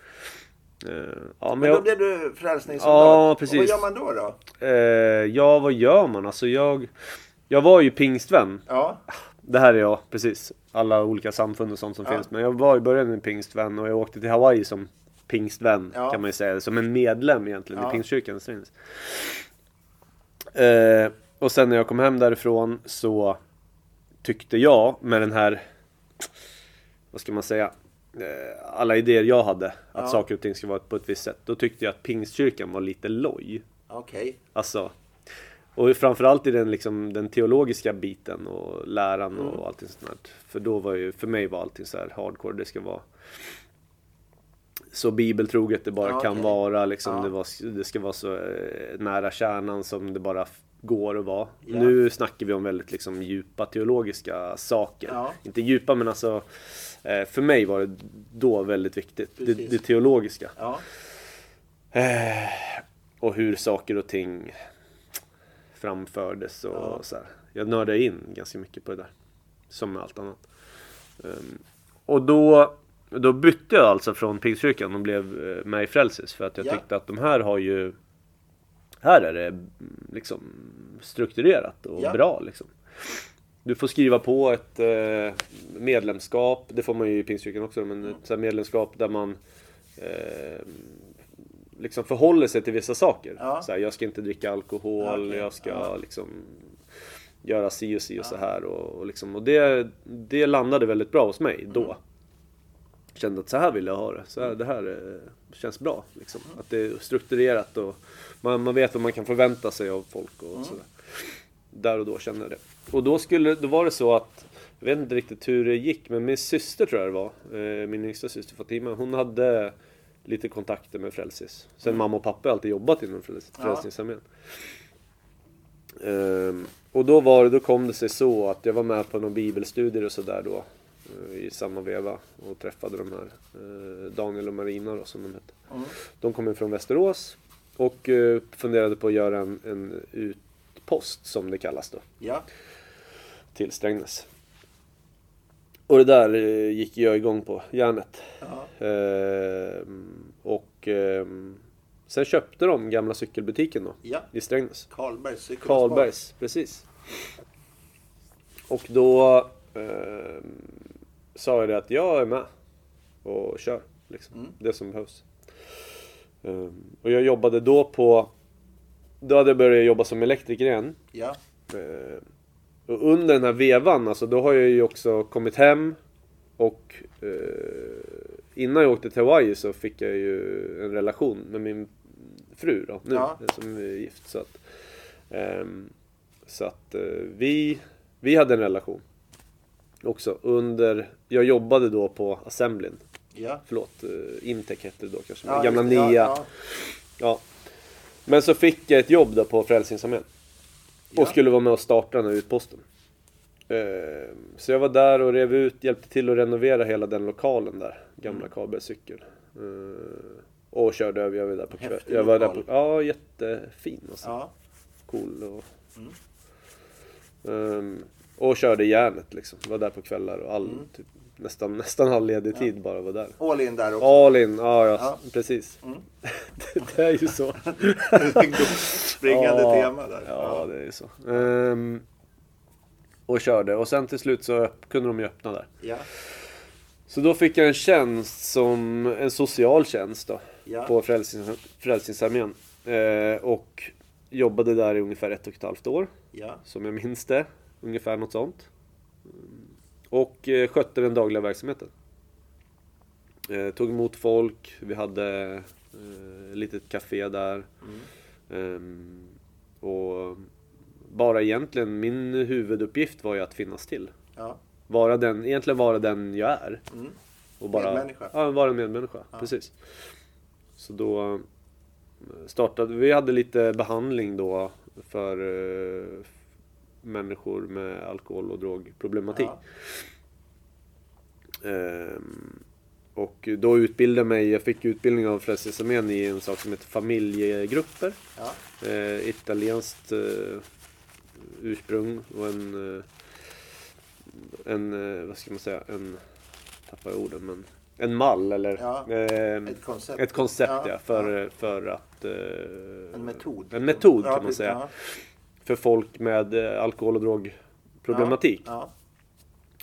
Eh, ja, men Men då jag, blev du frälsningssoldat. Ja, Och precis. vad gör man då? då? eh, ja, vad gör man? Alltså jag, jag var ju pingstvän. Ja, Det här är jag, precis. Alla olika samfund och sånt som Ja. finns. Men jag var i början en pingstvän och jag åkte till Hawaii som pingstvän Ja. kan man ju säga. Som en medlem egentligen Ja. i pingstkyrkan. Eh, och sen när jag kom hem därifrån så tyckte jag med den här, vad ska man säga, eh, alla idéer jag hade, att Ja. saker och ting ska vara på ett visst sätt. Då tyckte jag att pingstkyrkan var lite loj. Okej. Alltså, och framförallt i den, liksom, den teologiska biten och läran och allting sånt där. För då var ju, för mig var allting så här hardcore. Det ska vara så bibeltroget det bara Ja, kan okej. vara. Liksom, Ja. det, var, det ska vara så eh, nära kärnan som det bara går att vara. Ja. Nu snackar vi om väldigt liksom, djupa teologiska saker. Inte djupa men alltså eh, för mig var det då väldigt viktigt. Det, det teologiska. Ja. Eh, och hur saker och ting framfördes och Ja. så här. Jag nördade in ganska mycket på det där. Som med allt annat. Ehm, och då, då bytte jag alltså från Pingstkyrkan och blev eh, med i Frälsis för att jag Ja. tyckte att de här har ju här är det mm, liksom strukturerat och Ja. bra liksom. Du får skriva på ett eh, medlemskap, det får man ju i Pingstkyrkan också, men ett så här medlemskap där man eh, liksom förhåller sig till vissa saker. Ja. Så här, jag ska inte dricka alkohol, Ja, okej. jag ska Ja. liksom göra si och si och så här. Och, och, liksom, och det, det landade väldigt bra hos mig då. Mm. Kände att så här vill jag ha det. Så här, det här eh, känns bra. Liksom. Att det är strukturerat och man, man vet vad man kan förvänta sig av folk och Mm. sådär. Där och då kände jag det. Och då, skulle, då var det så att jag vet inte riktigt hur det gick, men min syster tror jag det var. Eh, min yngsta syster Fatima. Hon hade lite kontakter med Frälsis. Sen mamma och pappa har alltid jobbat inom Fräls- Ja. Frälsningsarmén. Ehm, och då, var då kom det sig så att jag var med på några bibelstudier och sådär då. eh, I samma veva och träffade de här eh, Daniel och Marina då som de hette. Mm. De kom in från Västerås och eh, funderade på att göra en, en utpost som det kallas då Ja. till Strängnäs. Och det där eh, gick jag igång på, järnet. Ja. Ehm, och ehm, sen köpte de gamla cykelbutiken då Ja. i Strängnäs. Karlbergs cykel Karlbergs, precis. Och då ehm, sa jag det att jag är med och kör. Liksom. Mm. Det som behövs. Ehm, och jag jobbade då på... Då hade jag börjat jobba som elektriker igen. Ja. Eh, och under den här vevan, alltså då har jag ju också kommit hem och eh, innan jag åkte till Hawaii så fick jag ju en relation med min fru då, nu, Ja. som är gift. Så att, ehm, så att eh, vi, vi hade en relation också under, jag jobbade då på Assemblin, Ja. förlåt, eh, Imtech hette det då kanske, Ja, gamla det. NIA. Ja, Ja. Men så fick jag ett jobb då på Frälsningsarmén. Ja. Och skulle vara med och starta den här utposten. Eh, Så jag var där och rev ut, hjälpte till att renovera hela den lokalen där. Gamla Mm. Karlbergs cykel. Eh, Och körde över, jag var där på kväll. Häftig Jag var där på, lokal. ja, jättefin alltså. ja. Cool och... Mm. Ehm, och körde järnet liksom. Var där på kvällar och all, Mm. typ, nästan, nästan all ledig tid bara var där. All in där också. All in, ja, ja, Ja. precis. Mm. det, det är ju så. Springande Ja, tema där. Ja, det är så. Ehm, och körde och sen till slut så kunde de ju öppna där. Ja. Så då fick jag en tjänst som en social tjänst då. Ja. På Frälsnings, Frälsningsarmén. Eh, och jobbade där i ungefär ett och ett halvt år. Ja. Som jag minns det. Ungefär något sånt. Och eh, skötte den dagliga verksamheten. Eh, tog emot folk. Vi hade eh, ett litet café där. Mm. Ehm, och bara egentligen, min huvuduppgift var ju att finnas till. Ja. Vara den, egentligen vara den jag är. Mm. Och bara, Medmänniska. Ja, vara en medmänniska. Ja. Precis. Så då eh, startade vi, hade lite behandling då för eh, människor med alkohol och drogproblematik. Ja. Ehm, och då utbildade jag mig, jag fick utbildning av Frälsningsarmén i en sak som heter familjegrupper. Ja. Eh, italienskt eh, ursprung och en, eh, en, eh, vad ska man säga, en, tappar jag orden, men en mall eller Ja, eh, Ett koncept. ett koncept ja, Ja, för, för att... Eh, En metod. En metod kan man säga. Ja. För folk med eh, alkohol och drogproblematik. Ja.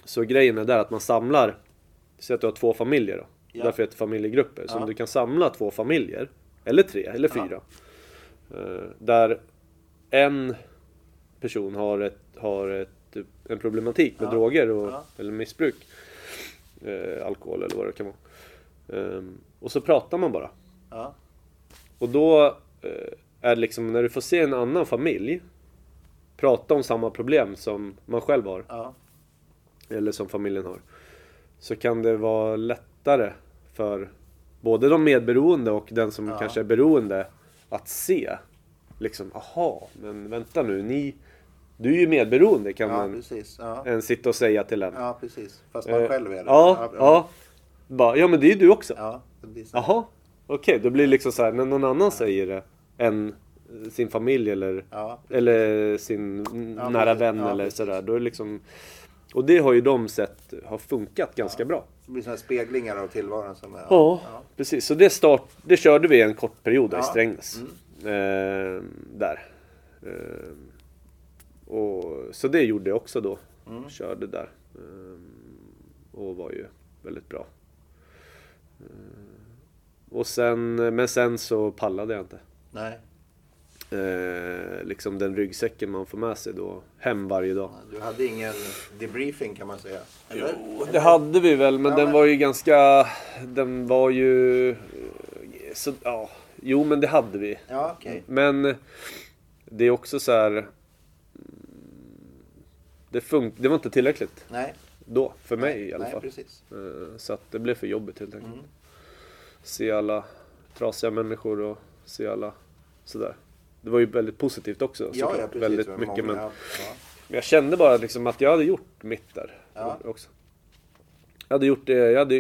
Så grejen är där att man samlar, säg att du har två familjer då. Ja. Därför heter det familjegrupper. Så Ja. om du kan samla två familjer, eller tre, eller Ja. fyra. eh, Där en person har, ett, har ett, en problematik med Ja. droger och, Ja. eller missbruk. Eh, alkohol eller vad det kan vara. Ehm, och så pratar man bara. Ja. Och då eh, är det liksom när du får se en annan familj prata om samma problem som man själv har. Ja. eller som familjen har. Så kan det vara lättare för både de medberoende och den som Ja. kanske är beroende att se. Liksom, aha, men vänta nu, ni, du är ju medberoende kan Ja, man precis. Ja. en sitta och säga till en. ja, precis. Fast man Eh, själv är det. Ja, ja. Bara, ja men det är ju du också. Ja, det blir så. Jaha, okej, då blir det liksom så här när någon annan säger det än sin familj eller, Ja, eller sin Ja, nära vän Ja, eller sådär. Då är liksom, och det har ju de sett har funkat ganska bra. det blir sådana speglingar av tillvaron som är... Ja, precis. Så det, start, det körde vi en kort period i. Strängnäs. Eh, där. Eh, och, så det gjorde jag också då. Mm. Körde där. Eh, och var ju väldigt bra. Eh, och sen, men sen så pallade jag inte. Nej, Eh, liksom den ryggsäcken man får med sig då hem varje dag. du hade ingen debriefing kan man säga. Eller? Jo, det hade vi väl, men Ja, den men- var ju ganska... Den var ju... Så, ja, jo, men det hade vi. Ja, okej. Men det är också så här... Det, fun- det var inte tillräckligt Nej. då, för mig i alla Nej, fall. precis. Eh, Så att det blev för jobbigt helt enkelt. Mm. Se alla trasiga människor och se alla sådär. Det var ju väldigt positivt också Ja, ja, precis. Väldigt mycket många- men ja, men jag kände bara liksom att jag hade gjort mitt där Ja. också. Jag hade gjort det, jag hade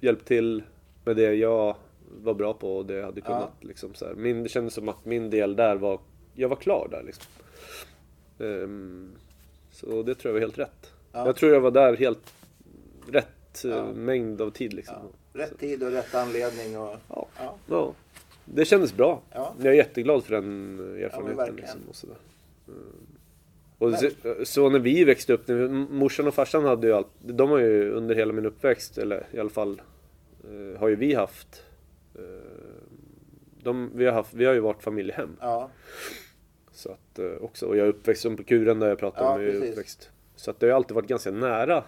hjälpt, till med det jag var bra på och det jag hade kunnat. Liksom, så här. Min, det kändes som att min del där var, jag var klar där liksom. Ehm, så det tror jag var helt rätt. Ja. Jag tror jag var där helt rätt eh, Ja. mängd av tid liksom. Ja. Rätt tid och rätt anledning. Och... Ja. Ja. Ja. Det kändes bra. Ja. Jag är jätteglad för den erfarenheten. verkligen. liksom, och sådär. Mm. Och så, så när vi växte upp, när morsan och farsan hade ju allt, de har ju under hela min uppväxt, eller i alla fall eh, har ju vi haft eh, de, vi, har haft, vi har ju varit familjehem. Ja. Så att, eh, också, och jag är uppväxt som på kuren där jag pratade Ja, om. Jag är uppväxt. Så att det har ju alltid varit ganska nära.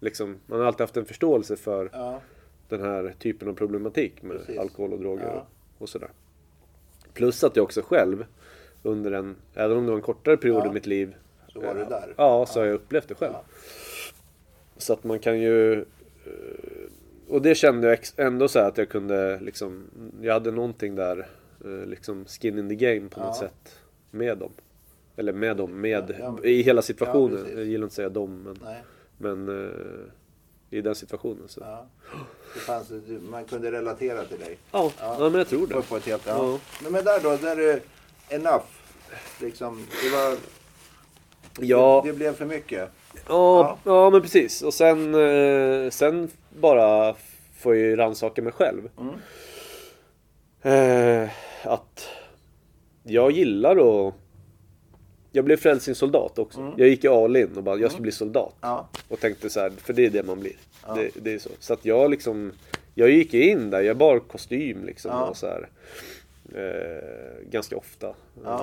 Liksom, man har alltid haft en förståelse för Ja. den här typen av problematik med Precis. alkohol och droger Ja. Och, sådär. Plus att jag också själv under en, även om det var en kortare period Ja. i mitt liv. Så var du eh, där. Ja, så har jag upplevt det själv. Ja. Så att man kan ju... eh, Och det kände jag ändå så att jag kunde liksom... Jag hade någonting där, eh, liksom skin in the game på något Ja. sätt. Med dem. Eller med dem, med, Ja, i hela situationen. Jag gillar inte att säga dem, men, Nej. men i den situationen så. Ja. Det fanns, du- man kunde relatera till dig. Ja, Ja. ja. men jag tror det. på ett helt, ja. Ja. Men, där då, där är enough. Liksom, det var... Ja. Det, det blev för mycket. Ja, ja men precis. Och sen, eh, sen bara får jag ju rannsaka mig själv. Mm. Eh, att jag gillar att... Jag blev frälsningssoldat också. Mm. Jag gick i all in och bara, jag ska bli soldat. Ja. Och tänkte så här, för det är det man blir. Ja. Det, det är så. Så att jag liksom... Jag gick in där, jag bar kostym liksom. Ja. Och så här, eh, ganska ofta. Eh,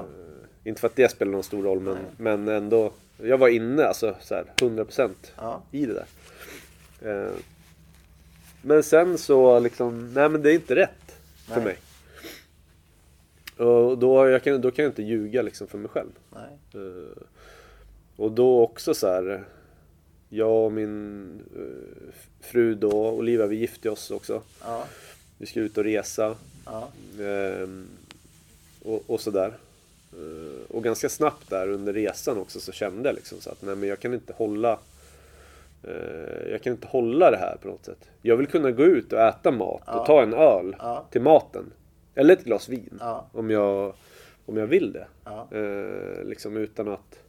inte för att det spelar någon stor roll men, men ändå. Jag var inne alltså så här, 100% Ja. i det där. Eh, men sen så liksom, nej men det är inte rätt för Nej. mig. Och då, jag kan, då kan jag inte ljuga liksom för mig själv. Nej. Eh, och då också så här. Jag och min eh, fru då, Olivia, vi gifte oss också. Ja. Vi skulle ut och resa. Ja. Ehm, och, och sådär. Eh, och ganska snabbt där under resan också så kände jag liksom så att nej men jag kan inte hålla Jag kan inte hålla det här på något sätt. Jag vill kunna gå ut och äta mat Ja. och ta en öl Ja. till maten. Eller ett glas vin. Ja. Om, jag, om jag vill det. Ja. Eh, liksom utan att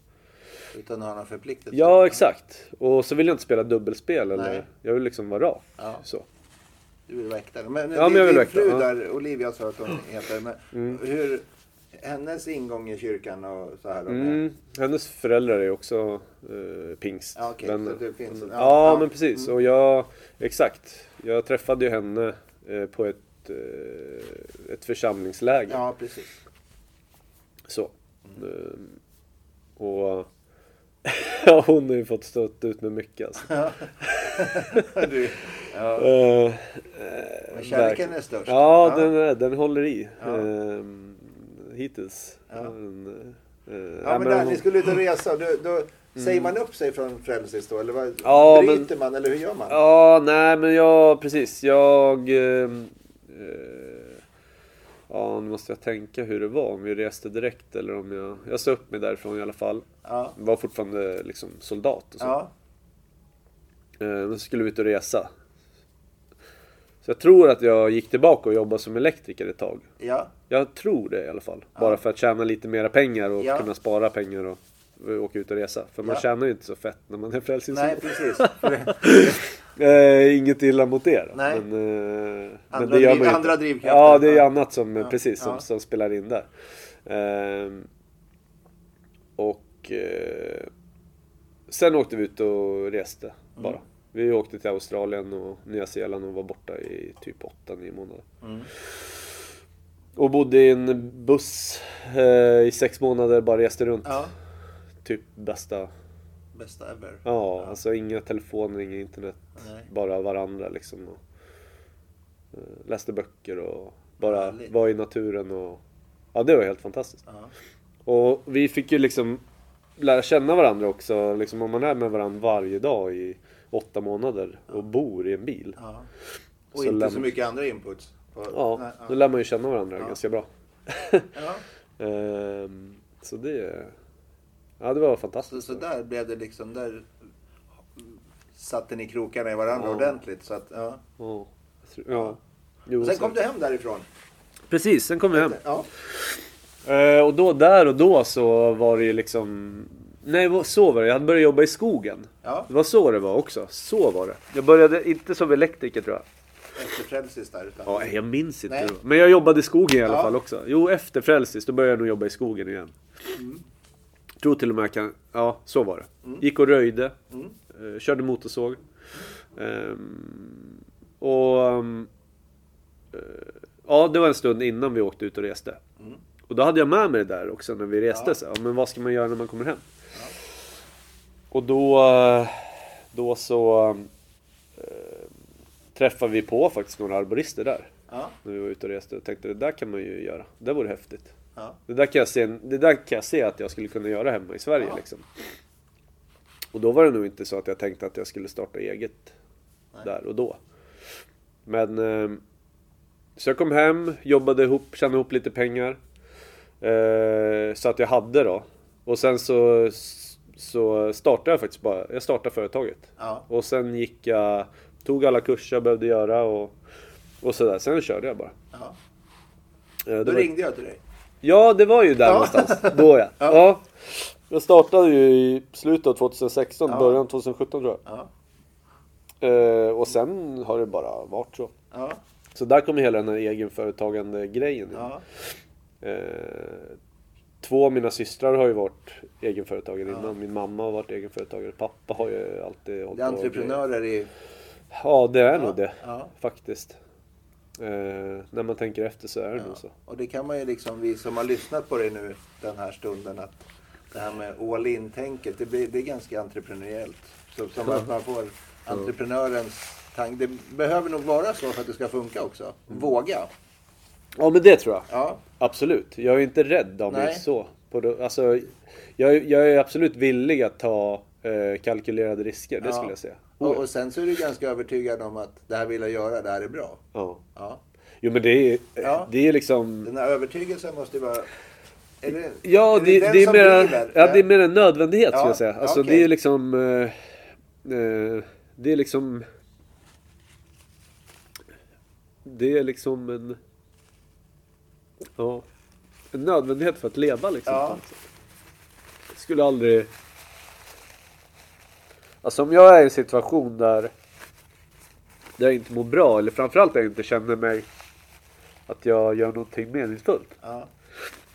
Utan att ha någon förpliktelse. Ja exakt. Och så vill jag inte spela dubbelspel eller. Jag vill liksom vara rak. Ja. Så. Du vill vara äkta. Men, Ja, men jag vill din fru där, Olivia sa att hon heter. Men Mm. hur, hennes ingång i kyrkan och så här. Mm, hennes föräldrar är också uh, pingst. Ja, okej, vänner. så det finns- ja, ja, men precis. Och jag, exakt. Jag träffade ju henne eh, på ett, eh, ett församlingsläger. Ja, precis. Så. Eh, och ja, hon har ju fått stått ut med mycket alltså. Du, ja. Eh, Men kärleken är störst. Ja, Den, är- den håller i. Ja. Ehm, hittills. Ja. Men, Ja, men där, ni skulle ut och resa. Då, då Säger man upp sig från Frälsis då? Eller vad, Ja, men- bryter man? Eller hur gör man? Ja, nej men jag, precis. Jag... ehm, eh, ja, nu måste jag tänka hur det var. Om vi reste direkt eller om jag... Jag sa upp mig därifrån i alla fall. Ja. Var fortfarande liksom soldat och så. Ja. Eh, Men så skulle vi ut och resa. Så jag tror att jag gick tillbaka och jobbade som elektriker ett tag. Ja. Jag tror det i alla fall. Bara för att tjäna lite mera pengar och Ja. kunna spara pengar och och åka ut och resa. För man Ja. tjänar ju inte så fett när man är frälsningssoldat. Nej, precis. Eh, inget illa mot det då. Nej. Men, eh, men Andra det gör driv- man andra drivkrafter. Ja, det är annat som, Ja. precis, som, Ja. som spelar in där. Ehm, och eh, sen åkte vi ut och reste Mm. bara. Vi åkte till Australien och Nya Zeeland och var borta i typ 8-9 månader. Mm. Och bodde i en buss eh, i sex månader, bara reste runt. Ja. Typ bästa, Bästa ever. ja, alltså inga telefoner, inga internet. Nej. Bara varandra liksom. Och, eh, läste böcker och bara Härligt. var i naturen och... Ja, det var helt fantastiskt. Ja. Och vi fick ju liksom lära känna varandra också. Liksom om man är med varandra varje dag i åtta månader och bor i en bil. Ja. Och Så inte läm- så mycket andra inputs. på- Ja, Nej, då lär man ju känna varandra Ja. ganska bra. ja. Ehm, så det... Ja, det var Så, fantastiskt. så där blev det liksom. Där satte ni krokarna i varandra Ja. ordentligt. Så att, ja. Ja. jag ja. Jo, sen så- kom du hem därifrån. Precis, sen kom vi hem. Ja. Eh, och då, där och då så var det ju liksom... Nej, så var det. Jag hade börjat jobba i skogen. Ja. Det var så det var också. Så var det. Jag började inte som elektriker tror jag. Efter Frälsis där. Utan. Ja, jag minns inte. Nej. Men jag jobbade i skogen i alla Ja. fall också. Jo, efter Frälsis, då började jag nog jobba i skogen igen. Mm. Tror till och med jag kan... Ja, så var det. Gick och röjde. Mm. eh, körde motorsåg. Ehm, och... ehm, eh, ja, det var en stund innan vi åkte ut och reste. Mm. Och då hade jag med mig det där också när vi reste. Ja. Så, ja, men vad ska man göra när man kommer hem? Och då... eh, Då så... eh, träffade vi på faktiskt några arborister där. Ja. När vi var ute och reste och tänkte det där kan man ju göra. Det vore häftigt. Ja. Det där kan jag se, det där kan jag se att jag skulle kunna göra hemma i Sverige Ja. liksom. Och då var det nog inte så att jag tänkte att jag skulle starta eget Nej. där och då. Men eh, så jag kom hem, jobbade ihop, tjänade ihop lite pengar. Eh, så att jag hade då. Och sen så, så startade jag faktiskt bara, jag startade företaget. Ja. Och sen gick jag, tog alla kurser jag behövde göra och, och sådär. Sen körde jag bara. Ja. Eh, Då var- ringde jag till dig. Ja, det var ju där Ja. någonstans. Då ja. Ja. ja. Jag startade ju i slutet av 2016, Ja. början 2017 tror jag. Ja. Eh, och sen har det bara varit så. Ja. Så där kommer hela den här egenföretagande grejen in. Ja. Eh, två av mina systrar har ju varit egenföretagare Ja. innan. Min mamma har varit egenföretagare. Pappa har ju alltid hållit Det är på entreprenörer i... Ja, det är Ja. nog det. Ja. Faktiskt. Eh, när man tänker efter så är det nog Ja. så. Och det kan man ju liksom, vi som har lyssnat på det nu den här stunden, att det här med all in-tänket, det, blir, det är ganska entreprenöriellt. Så, som att man får entreprenörens tanke. Det behöver nog vara så för att det ska funka också. Mm. Våga. Ja, men det tror jag. Ja, Absolut. Jag är inte rädd av mig Nej. så. På det, alltså, jag, jag är absolut villig att ta eh, kalkylerade risker, det Ja. skulle jag säga. Och, och sen så är du ganska övertygad om att det här vill jag göra, det här är bra. Ja. Ja. Jo men det är, Ja. det är liksom... Den här övertygelsen måste ju vara... Är det, Ja, är det, är mer, ja, det är mer en nödvändighet Ja, skulle jag säga. Alltså okej. det är liksom... Eh, eh, det är liksom... Det är liksom en... Ja. En nödvändighet för att leva liksom. Ja. Jag skulle aldrig... Alltså om jag är i en situation där... Där jag inte mår bra, eller framförallt där jag inte känner mig... Att jag gör någonting meningsfullt. Ja.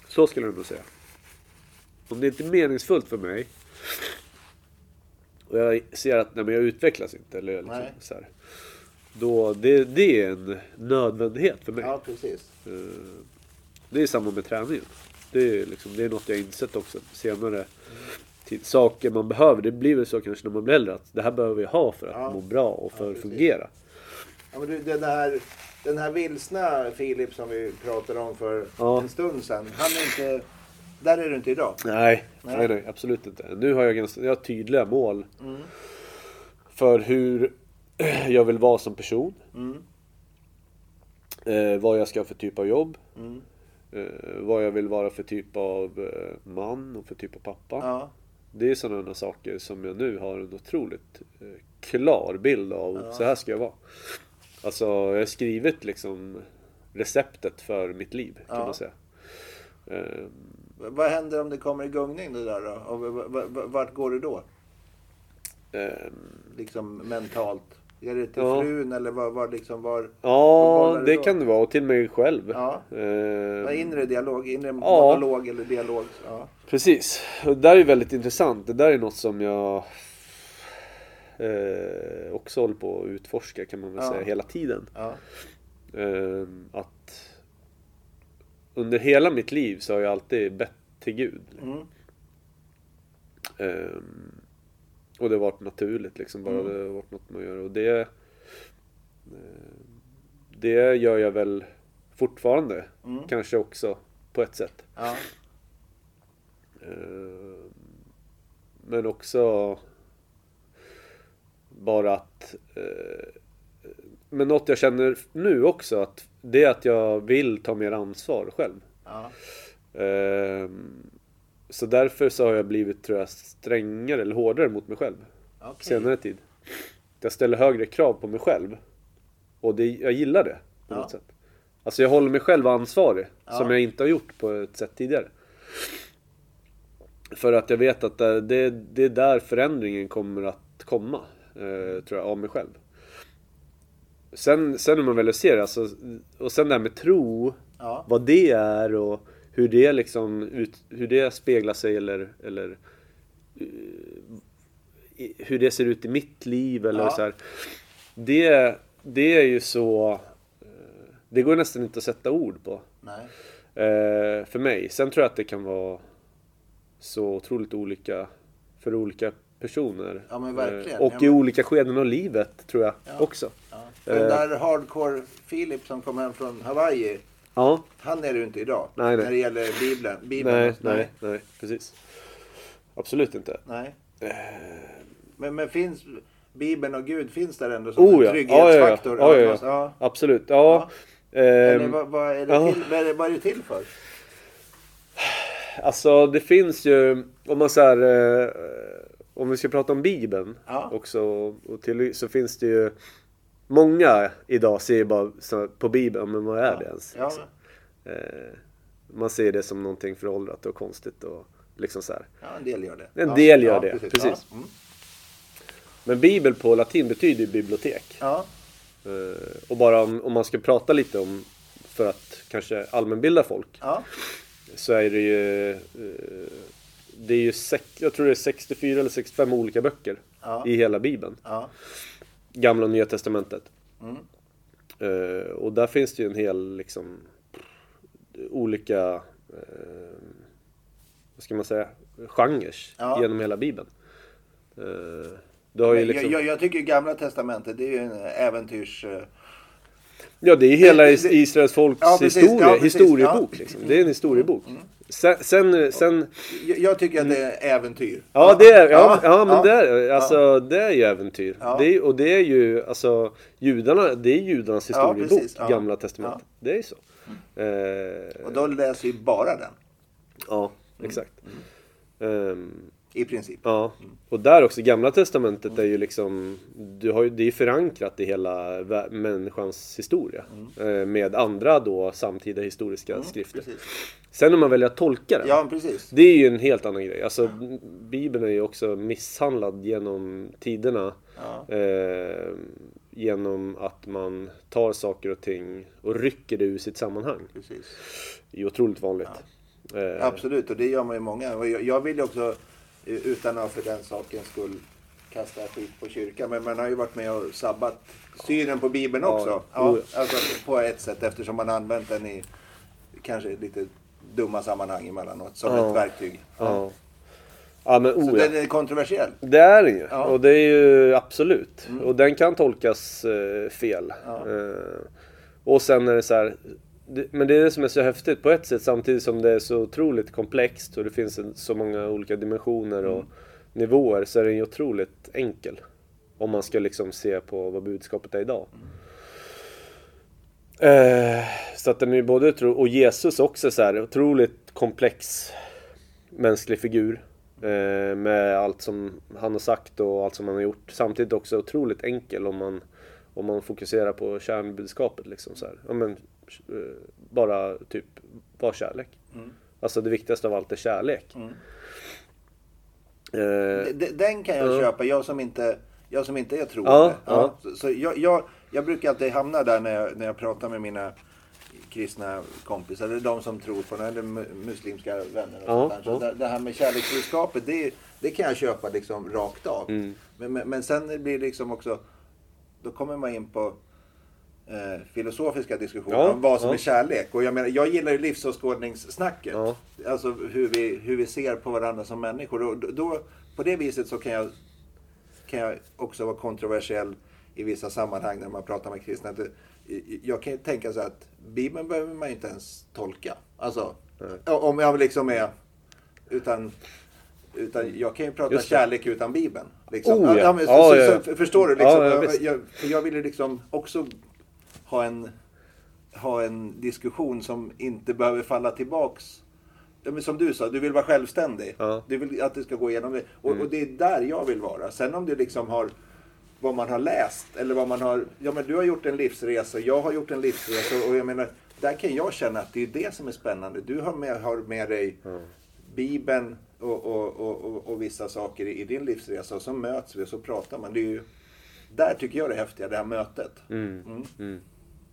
Så skulle jag nog säga. Om det inte är meningsfullt för mig och jag ser att nej, men jag utvecklas inte. Eller liksom, Nej. så här, då, det, det är en nödvändighet för mig. ja, precis. Eh, Det är samma med träningen. Det är, liksom, det är något jag insett också senare. Till saker man behöver. Det blir väl så kanske när man blir äldre. Att det här behöver jag ha för att Ja. må bra och för att precis. fungera. Ja, men du, den, här, den här vilsna Filip som vi pratade om för Ja. en stund sedan. Han är inte... Där är du inte idag. Nej, Nej. nej, nej, absolut inte. Nu har jag, ganska, jag har tydliga mål Mm. för hur jag vill vara som person. Mm. Eh, vad jag ska ha för typ av jobb. Mm. Eh, vad jag vill vara för typ av eh, man och för typ av pappa. Ja. Det är sådana saker som jag nu har en otroligt eh, klar bild av. Ja. Så här ska jag vara. Alltså jag har skrivit liksom receptet för mitt liv kan Ja. man säga. Eh, V- Vad händer om det kommer i gungning det där då? Och vart går du då? eh, Liksom mentalt? Är det till Ja. frun eller var, var liksom var... ja, det då? kan det vara. Och till mig själv. Ja. Eh, inre dialog? Inre Ja. monolog eller dialog? Ja. Precis. Och det där är väldigt intressant. Det där är något som jag eh, också håller på att utforska kan man väl Ja. säga hela tiden. Ja. Eh, att under hela mitt liv så har jag alltid bett till Gud. Mm. Och det har varit naturligt liksom. Bara Mm. det har varit något man gör. Och det, eh, det gör jag väl fortfarande. Mm. Kanske också på ett sätt. Ja. Eh, Men också bara att eh, Men något jag känner nu också att det är att jag vill ta mer ansvar själv. Ja. Så därför så har jag blivit tror jag strängare eller hårdare mot mig själv Okej. senare tid. Jag ställer högre krav på mig själv. Och det, jag gillar det på Ja. något sätt. Alltså jag håller mig själv ansvarig. Ja. Som jag inte har gjort på ett sätt tidigare. För att jag vet att det, det, det är där förändringen kommer att komma. Eh, tror jag, av mig själv. Sen, sen när man väl ser det, alltså, och sen det här med tro. Ja. Vad det är och hur det liksom ut, hur det speglar sig eller, eller eh, hur det ser ut i mitt liv eller Ja. så här. Det, det är ju så eh, Det går nästan inte att sätta ord på Nej. eh, För mig. Sen tror jag att det kan vara Så otroligt olika För olika personer Ja, men verkligen. Och Ja, i men- olika skeden av livet tror jag Ja. också Ja. Den där hardcore Filip som kom hem från Hawaii. Ja, Han är du inte idag. Nej, nej. När det gäller Bibeln. Bibeln. nej, nej, nej, precis Absolut inte Nej. Eh. Men, men finns Bibeln och Gud finns där ändå som Oh en ja, trygghetsfaktor? ja, ja, ja. Absolut, ja, Eller Ehm, vad, vad, är det till, vad, är det, vad är det till för? Alltså det finns ju, om man så här, eh, om vi ska prata om Bibeln också, och till, så finns det ju Många idag ser bara så, på Bibeln, men vad är det ens? Ja. Liksom? Eh, man ser det som någonting föråldrat och konstigt och liksom så här. ja, en del gör det. En ja. del gör ja, det, Precis. precis. Ja. Mm. Men Bibel på latin betyder ju bibliotek. Ja. Eh, och bara om, om man ska prata lite om, för att kanske allmänbilda folk, Ja. så är det ju eh, Det är ju jag tror det är 64 eller 65 olika böcker Ja. i hela bibeln. Ja. Gamla och nya testamentet. Mm. Eh, och där finns det ju en hel liksom olika eh, vad ska man säga genrer Ja. genom hela bibeln. Eh, du har ju liksom, jag, jag, tycker Gamla Testamentet det är ju en äventyrs... ja det är hela Israels folks Ja, precis. historia, Ja, precis. historiebok. Liksom. Det är en historiebok. Sen, sen, sen Jag, jag tycker att det är äventyr. Mm. Ja, det är, ja, ja, men ja. Det, är, alltså, det är ju äventyr. Det är, och det är ju, alltså, judarna, det är judarnas historiebok. Gamla Testamentet. Det är ju så. Eh, Och då läser vi bara den. ja, exakt. Ehm, I princip. ja, och där också, Gamla Testamentet är ju liksom, du har ju, det är ju förankrat i hela människans historia. Eh, med andra då samtida historiska skrifter. Precis. Sen om man väljer att tolka den. Ja. Det är ju en helt annan grej. Alltså, Bibeln är ju också misshandlad genom tiderna. Ja. Eh, genom att man tar saker och ting och rycker det ur sitt sammanhang. precis. Det är otroligt vanligt. Eh, Absolut, och det gör man ju många. Och jag, jag vill ju också, utan att för den sakens skull kasta skit på kyrkan, men man har ju varit med och sabbat synen på Bibeln också. ja. Alltså på ett sätt eftersom man använt den i kanske lite dumma sammanhang emellanåt som Ja. ett verktyg. Ja. Ja men Så oh, ja. den är kontroversiell. Det är den ju. Ja. Och det är ju absolut. Och den kan tolkas eh, fel. Ja. Eh, och sen är det så här. Men det är det som är så häftigt på ett sätt samtidigt som det är så otroligt komplext och det finns så många olika dimensioner och nivåer så är den ju otroligt enkel. Om man ska liksom se på vad budskapet är idag. Eh, så att den är ju både otro- och Jesus också så här otroligt komplex mänsklig figur. Eh, med allt som han har sagt och allt som han har gjort. Samtidigt också otroligt enkel om man, om man fokuserar på kärnbudskapet. Liksom så här. Ja, men, eh, bara typ, var kärlek. Mm. Alltså det viktigaste av allt är kärlek. Mm. D- Den kan jag Ja. köpa, jag som inte, jag som inte är troende. Ja, ja. Så, jag, jag, jag brukar alltid hamna där när jag, när jag pratar med mina kristna kompisar, eller de som tror på eller mu- muslimska vänner. Och Ja, sånt där. Så ja. det, det här med kärleksbudskapet, det, det kan jag köpa liksom rakt av. Mm. Men, men, men sen blir det liksom också, då kommer man in på eh, filosofiska diskussioner Ja, om vad som ja. är kärlek. Och jag menar, jag gillar ju livsåskådningssnacket. Ja. Alltså hur vi, hur vi ser på varandra som människor. Och då, då, på det viset så kan jag, kan jag också vara kontroversiell i vissa sammanhang när man pratar med kristna. Jag kan ju tänka så att Bibeln behöver man ju inte ens tolka. Alltså, om jag liksom är... Utan, utan jag kan ju prata kärlek utan Bibeln. Liksom. Oh, ja. så, Ja, så, ja, ja. Så, förstår du? Liksom, Ja, ja, jag, jag, jag ville liksom också ha en, ha en diskussion som inte behöver falla tillbaks. Men som du sa, du vill vara självständig. Mm. Du vill att det ska gå igenom det. Och, och det är där jag vill vara. Sen om du liksom har vad man har läst eller vad man har... Ja men du har gjort en livsresa, jag har gjort en livsresa och jag menar, där kan jag känna att det är det som är spännande. Du har med, har med dig Bibeln och, och, och, och, vissa saker i, din livsresa och så möts vi och så pratar man. Det är ju, där tycker jag det är häftiga, det här mötet. Mm.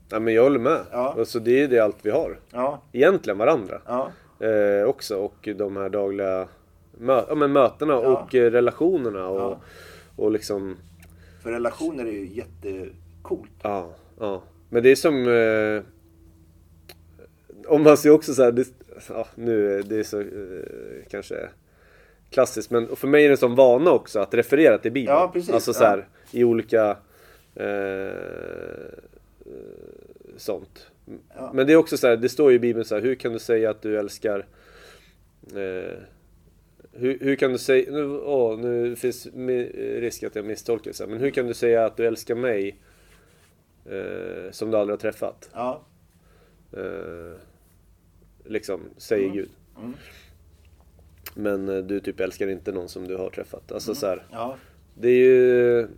Ja, men jag håller med. Ja. Alltså, det är det allt vi har. Ja, Egentligen varandra. ja, Eh, också. Och de här dagliga mö- ja, men mötena Ja. och eh, relationerna. Och, Ja. och liksom... för relationer är ju jättecoolt. Ja, ja. Men det är som... Eh, om man ser också så här, det, ja, nu är det så eh, kanske klassiskt, men för mig är det som vana också att referera till Bibeln. Ja, precis, Alltså ja. så här, i olika eh, sånt. Ja. Men det är också så här, det står ju i Bibeln så här, hur kan du säga att du älskar eh, hur, hur kan du säga, nu, åh, nu finns risk att jag misstolkar så här, men hur kan du säga att du älskar mig eh, som du aldrig har träffat? Ja, Eh, liksom, säger Gud. Mm. Men eh, du typ älskar inte någon som du har träffat. Alltså så här, ja, det är ju...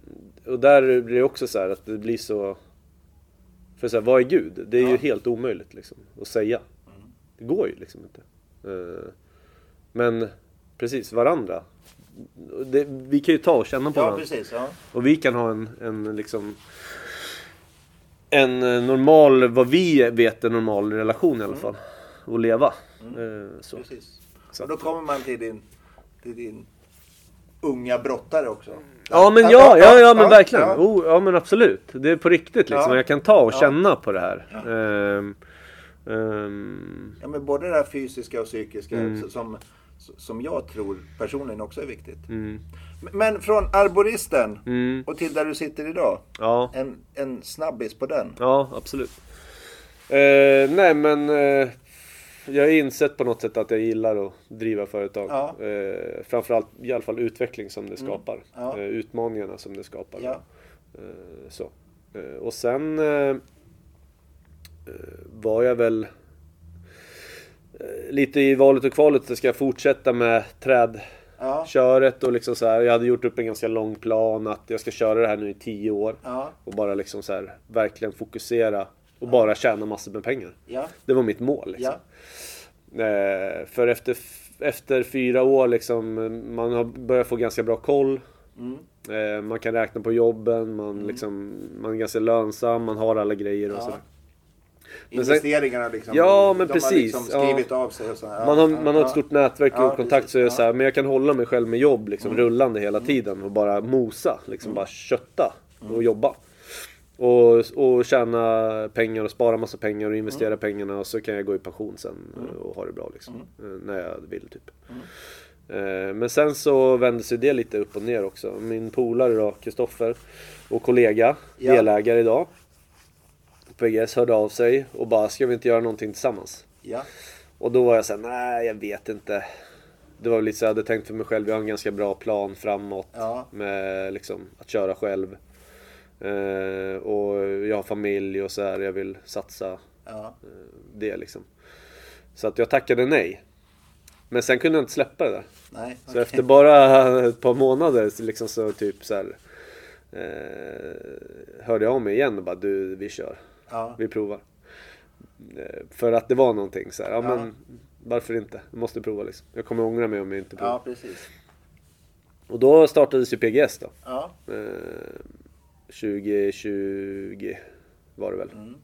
Och där blir det också så här att det blir så... För så här, vad är Gud? Det är ju Ja. helt omöjligt liksom att säga. Det går ju liksom inte. Eh, Men precis, varandra. Det, vi kan ju ta och känna på ja varandra. precis. Ja. Och vi kan ha en, en liksom en eh, normal, vad vi vet en normal relation i alla fall. Och leva. Eh, Så. Precis. Så Och då kommer man till din, till din unga brottare också. Ja men ja, ja, ja men verkligen. Oh, ja men absolut. Det är på riktigt liksom. Ja. Jag kan ta och Ja. känna på det här. Ehm, ehm, Ja, men både det här fysiska och psykiska Mm. som, som jag tror personligen också är viktigt. mm, Men från arboristen mm, och till där du sitter idag. ja, En, en snabbis på den. ja absolut. Eh, nej men eh, jag har insett på något sätt att jag gillar att driva företag. Ja. Mm. Eh, framförallt i alla fall utveckling som det skapar. Ja. Eh, utmaningarna som det skapar. Ja. Eh, så. Eh, och sen eh, eh, var jag väl lite i valet och kvalet. Ska jag fortsätta med trädköret Ja. och liksom så här. Jag hade gjort upp en ganska lång plan att jag ska köra det här nu i tio år. Ja. Och bara liksom så här verkligen fokusera och bara tjäna massor med pengar. Ja. Det var mitt mål. Liksom. Ja. Eh, för efter, efter fyra år liksom, man har börjat få ganska bra koll. Mm. Eh, man kan räkna på jobben, man, liksom, man är ganska lönsam, man har alla grejer och Ja. sådär. Men sen- Investeringarna liksom. Ja, men de precis. har liksom Ja. skrivit av sig och så. Ja, Man har, ja, man har ja. ett stort nätverk och Ja, kontakt precis. så är det Ja. så här, men jag kan hålla mig själv med jobb liksom Mm. rullande hela tiden och bara mosa, liksom bara kötta och jobba. Och, och tjäna pengar och spara massa pengar och investera pengarna och så kan jag gå i pension sen eh, och ha det bra liksom. Eh, När jag vill typ. Eh, Men sen så vände sig det lite upp och ner också. Min polare då, Kristoffer och kollega, Ja. delägare idag. PGS hörde av sig och bara, ska vi inte göra någonting tillsammans? Ja. Och då var jag såhär, nej jag vet inte. Det var lite så jag hade tänkt för mig själv, jag har en ganska bra plan framåt. Ja. Med liksom att köra själv. Eh, och jag har familj och så här, jag vill satsa Ja. det liksom. Så att jag tackade nej. Men sen kunde jag inte släppa det där. Nej. Så efter bara ett par månader så liksom så typ så här, eh, hörde jag av mig igen och bara du vi kör. Ja. Vi provar. Eh, för att det var någonting så här, ja, Ja. men varför inte? Jag måste prova liksom. Jag kommer ångra mig om jag inte provar. Ja, precis. Och då startades ju PGS då. Ja. Eh, 2020 var det väl. Mm.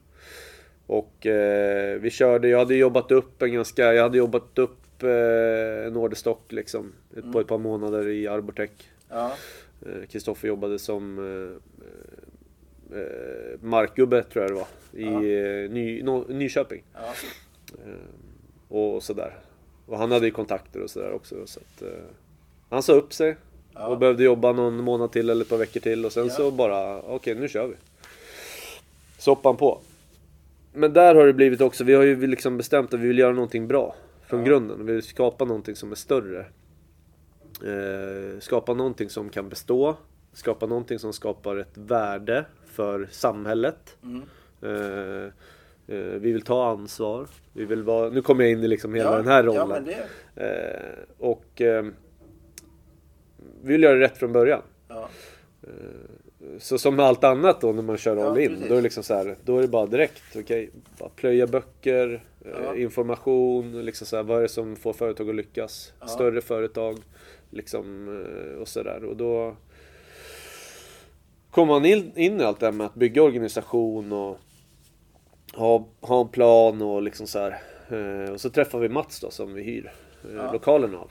Och eh, vi körde, jag hade jobbat upp en ganska, jag hade jobbat upp eh, en orderstock liksom. Mm. På ett par månader i Arbotech. Ja. Eh, Kristoffer jobbade som eh, eh, markgubbe tror jag det var. I eh, Ny, no, Nyköping. Ja. Och sådär. Och han hade ju kontakter och sådär också. Så att, eh, han sa upp sig. Ja. Och behövde jobba någon månad till eller ett par veckor till. Och sen Ja. så bara, okej nu kör vi. Han på. Men där har det blivit också, vi har ju liksom bestämt att vi vill göra någonting bra. Från Ja. grunden. Vi vill skapa någonting som är större. Eh, skapa någonting som kan bestå. Skapa någonting som skapar ett värde för samhället. Mm. Eh, eh, vi vill ta ansvar. Vi vill vara, nu kommer jag in i liksom hela ja. den här Ja, rollen. men det... Eh, och eh, vi vill göra det rätt från början. Ja. Så som med allt annat då när man kör Ja, all in. precis. då är det liksom så här, då är det bara direkt. Okej, bara plöja böcker, Ja. eh, information, liksom så här, vad är det som får företag att lyckas? Ja. Större företag, liksom eh, och sådär. Och då kommer man in, in i allt det här med att bygga organisation och ha, ha en plan och liksom så här. Eh, och så träffar vi Mats då som vi hyr eh, Ja. lokalen av.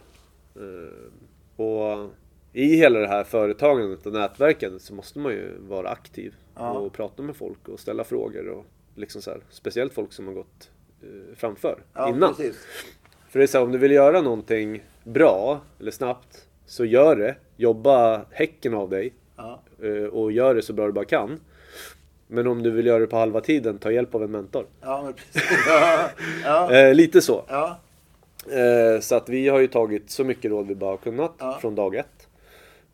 Eh, och i hela det här företagandet och nätverkandet så måste man ju vara aktiv Ja. och prata med folk och ställa frågor och liksom så här, speciellt folk som har gått eh, framför Ja, innan. precis. För det är så här, om du vill göra någonting bra eller snabbt så gör det. Jobba häcken av dig Ja. eh, och gör det så bra du bara kan. Men om du vill göra det på halva tiden, ta hjälp av en mentor. Ja, men. Eh, lite så. Så att vi har ju tagit så mycket råd vi bara har kunnat Ja. från dag ett.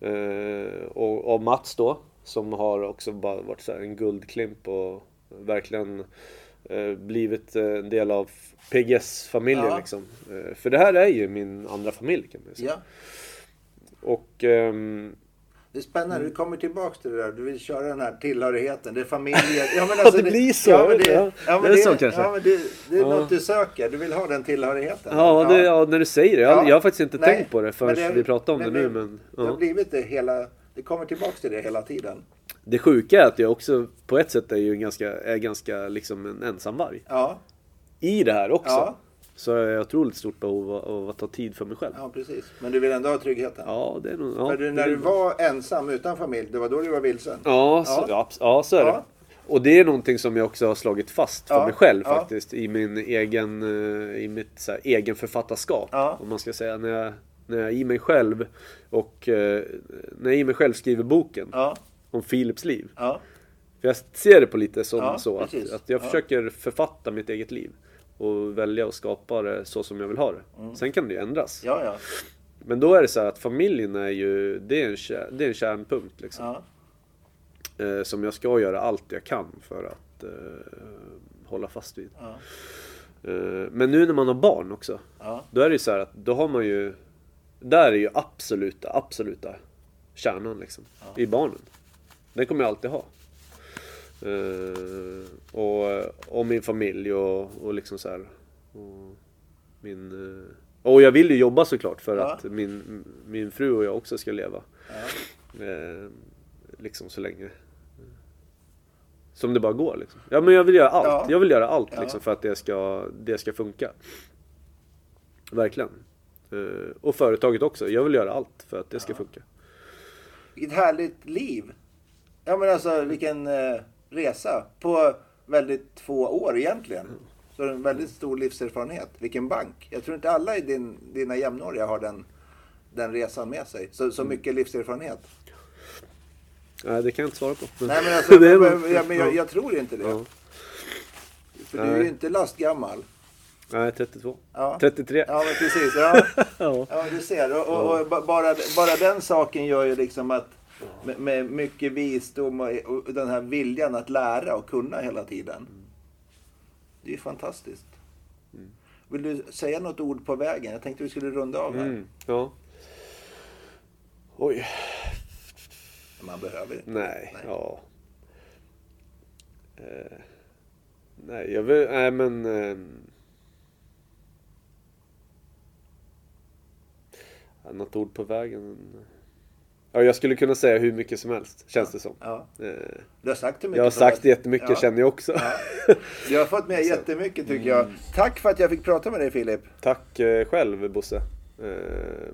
Eh, och, och Mats då, som har också bara varit så här en guldklimp och verkligen eh, blivit en del av PGS-familjen Ja. liksom. Eh, för det här är ju min andra familj kan man säga. ja. Och ehm, Det är spännande, Mm. du kommer tillbaks till det där. Du vill köra den här tillhörigheten. Det är familjen. Ja, men Ja, det blir så, Ja, men det, ja, Ja, men det är det, så kanske. Ja, men det, det är Ja. något du söker. Du vill ha den tillhörigheten. ja, det, ja, när du säger det. Jag, Ja. jag har faktiskt inte Nej, tänkt på det förrän vi pratar om det, nu. Men, Det har blivit det hela... Det kommer tillbaks till det hela tiden. Det sjuka är att jag också på ett sätt är ju en ganska, är ganska liksom en ensamvarg. Ja, I det här också. Så har jag otroligt stort behov av, av att ta tid för mig själv. ja, precis. Men du vill ändå ha tryggheten. Ja, det är nog... Ja, du, när är du var ensam utan familj, det var då du var vilsen. Ja, så, Ja. så är det. Och det är någonting som jag också har slagit fast för Ja, mig själv ja. faktiskt. I min egen, eh, i mitt så här, egen författarskap. Ja. Om man ska säga. När jag, när jag i mig själv och eh, när jag i mig själv skriver boken om Philips liv. För jag ser det på lite som så att, precis. att jag Ja. försöker författa mitt eget liv. Och välja att skapa det så som jag vill ha det. Sen kan det ju ändras. Mm. ja, ja. Men då är det så här att familjen är ju, det är en, kär, det är en kärnpunkt liksom. ja. Eh, som jag ska göra allt jag kan för att eh, hålla fast vid. Ja. Eh, men nu när man har barn också. Ja. Då är det ju så här att då har man ju, där är ju absoluta, absoluta kärnan liksom. I barnen. Den kommer jag alltid ha. Eh, och, och min familj och, och liksom så här. Och min, eh, och jag vill ju jobba såklart för Ja. att min, min fru och jag också ska leva. Ja. Eh, liksom så länge som det bara går liksom. Ja men jag vill göra allt. Ja. Jag vill göra allt liksom för att det ska, det ska funka. Verkligen. Eh, och företaget också. Jag vill göra allt för att det ska funka. Vilket härligt liv. Ja men alltså vilken... eh, resa på väldigt få år egentligen. Så det är en väldigt stor livserfarenhet. Vilken bank. Jag tror inte alla i din, dina jämnåriga har den, den resan med sig. Så, så mycket livserfarenhet. Nej, det kan jag inte svara på. Nej men alltså, men, nog- ja, men jag, jag tror inte det. Ja. För du är ju inte lastgammal. Nej, 32. Ja. 33. Ja, men precis. Ja, Ja. ja du ser. Och, och, och ba- bara, bara den saken gör ju liksom att med, med mycket visdom och, och den här viljan att lära och kunna hela tiden. Det är ju fantastiskt. Vill du säga något ord på vägen? Jag tänkte vi skulle runda av här. Mm, ja. Oj, Man behöver inte. nej, Nej. ja. Eh, nej, jag vill, nej men... Eh, något ord på vägen. Ja, jag skulle kunna säga hur mycket som helst, känns det som. Ja. Eh, Du har sagt hur mycket jag har som sagt helst. jättemycket Ja. känner jag också. Ja. Du har fått med jättemycket tycker jag. Tack för att jag fick prata med dig Filip. Tack eh, själv Bosse. Eh,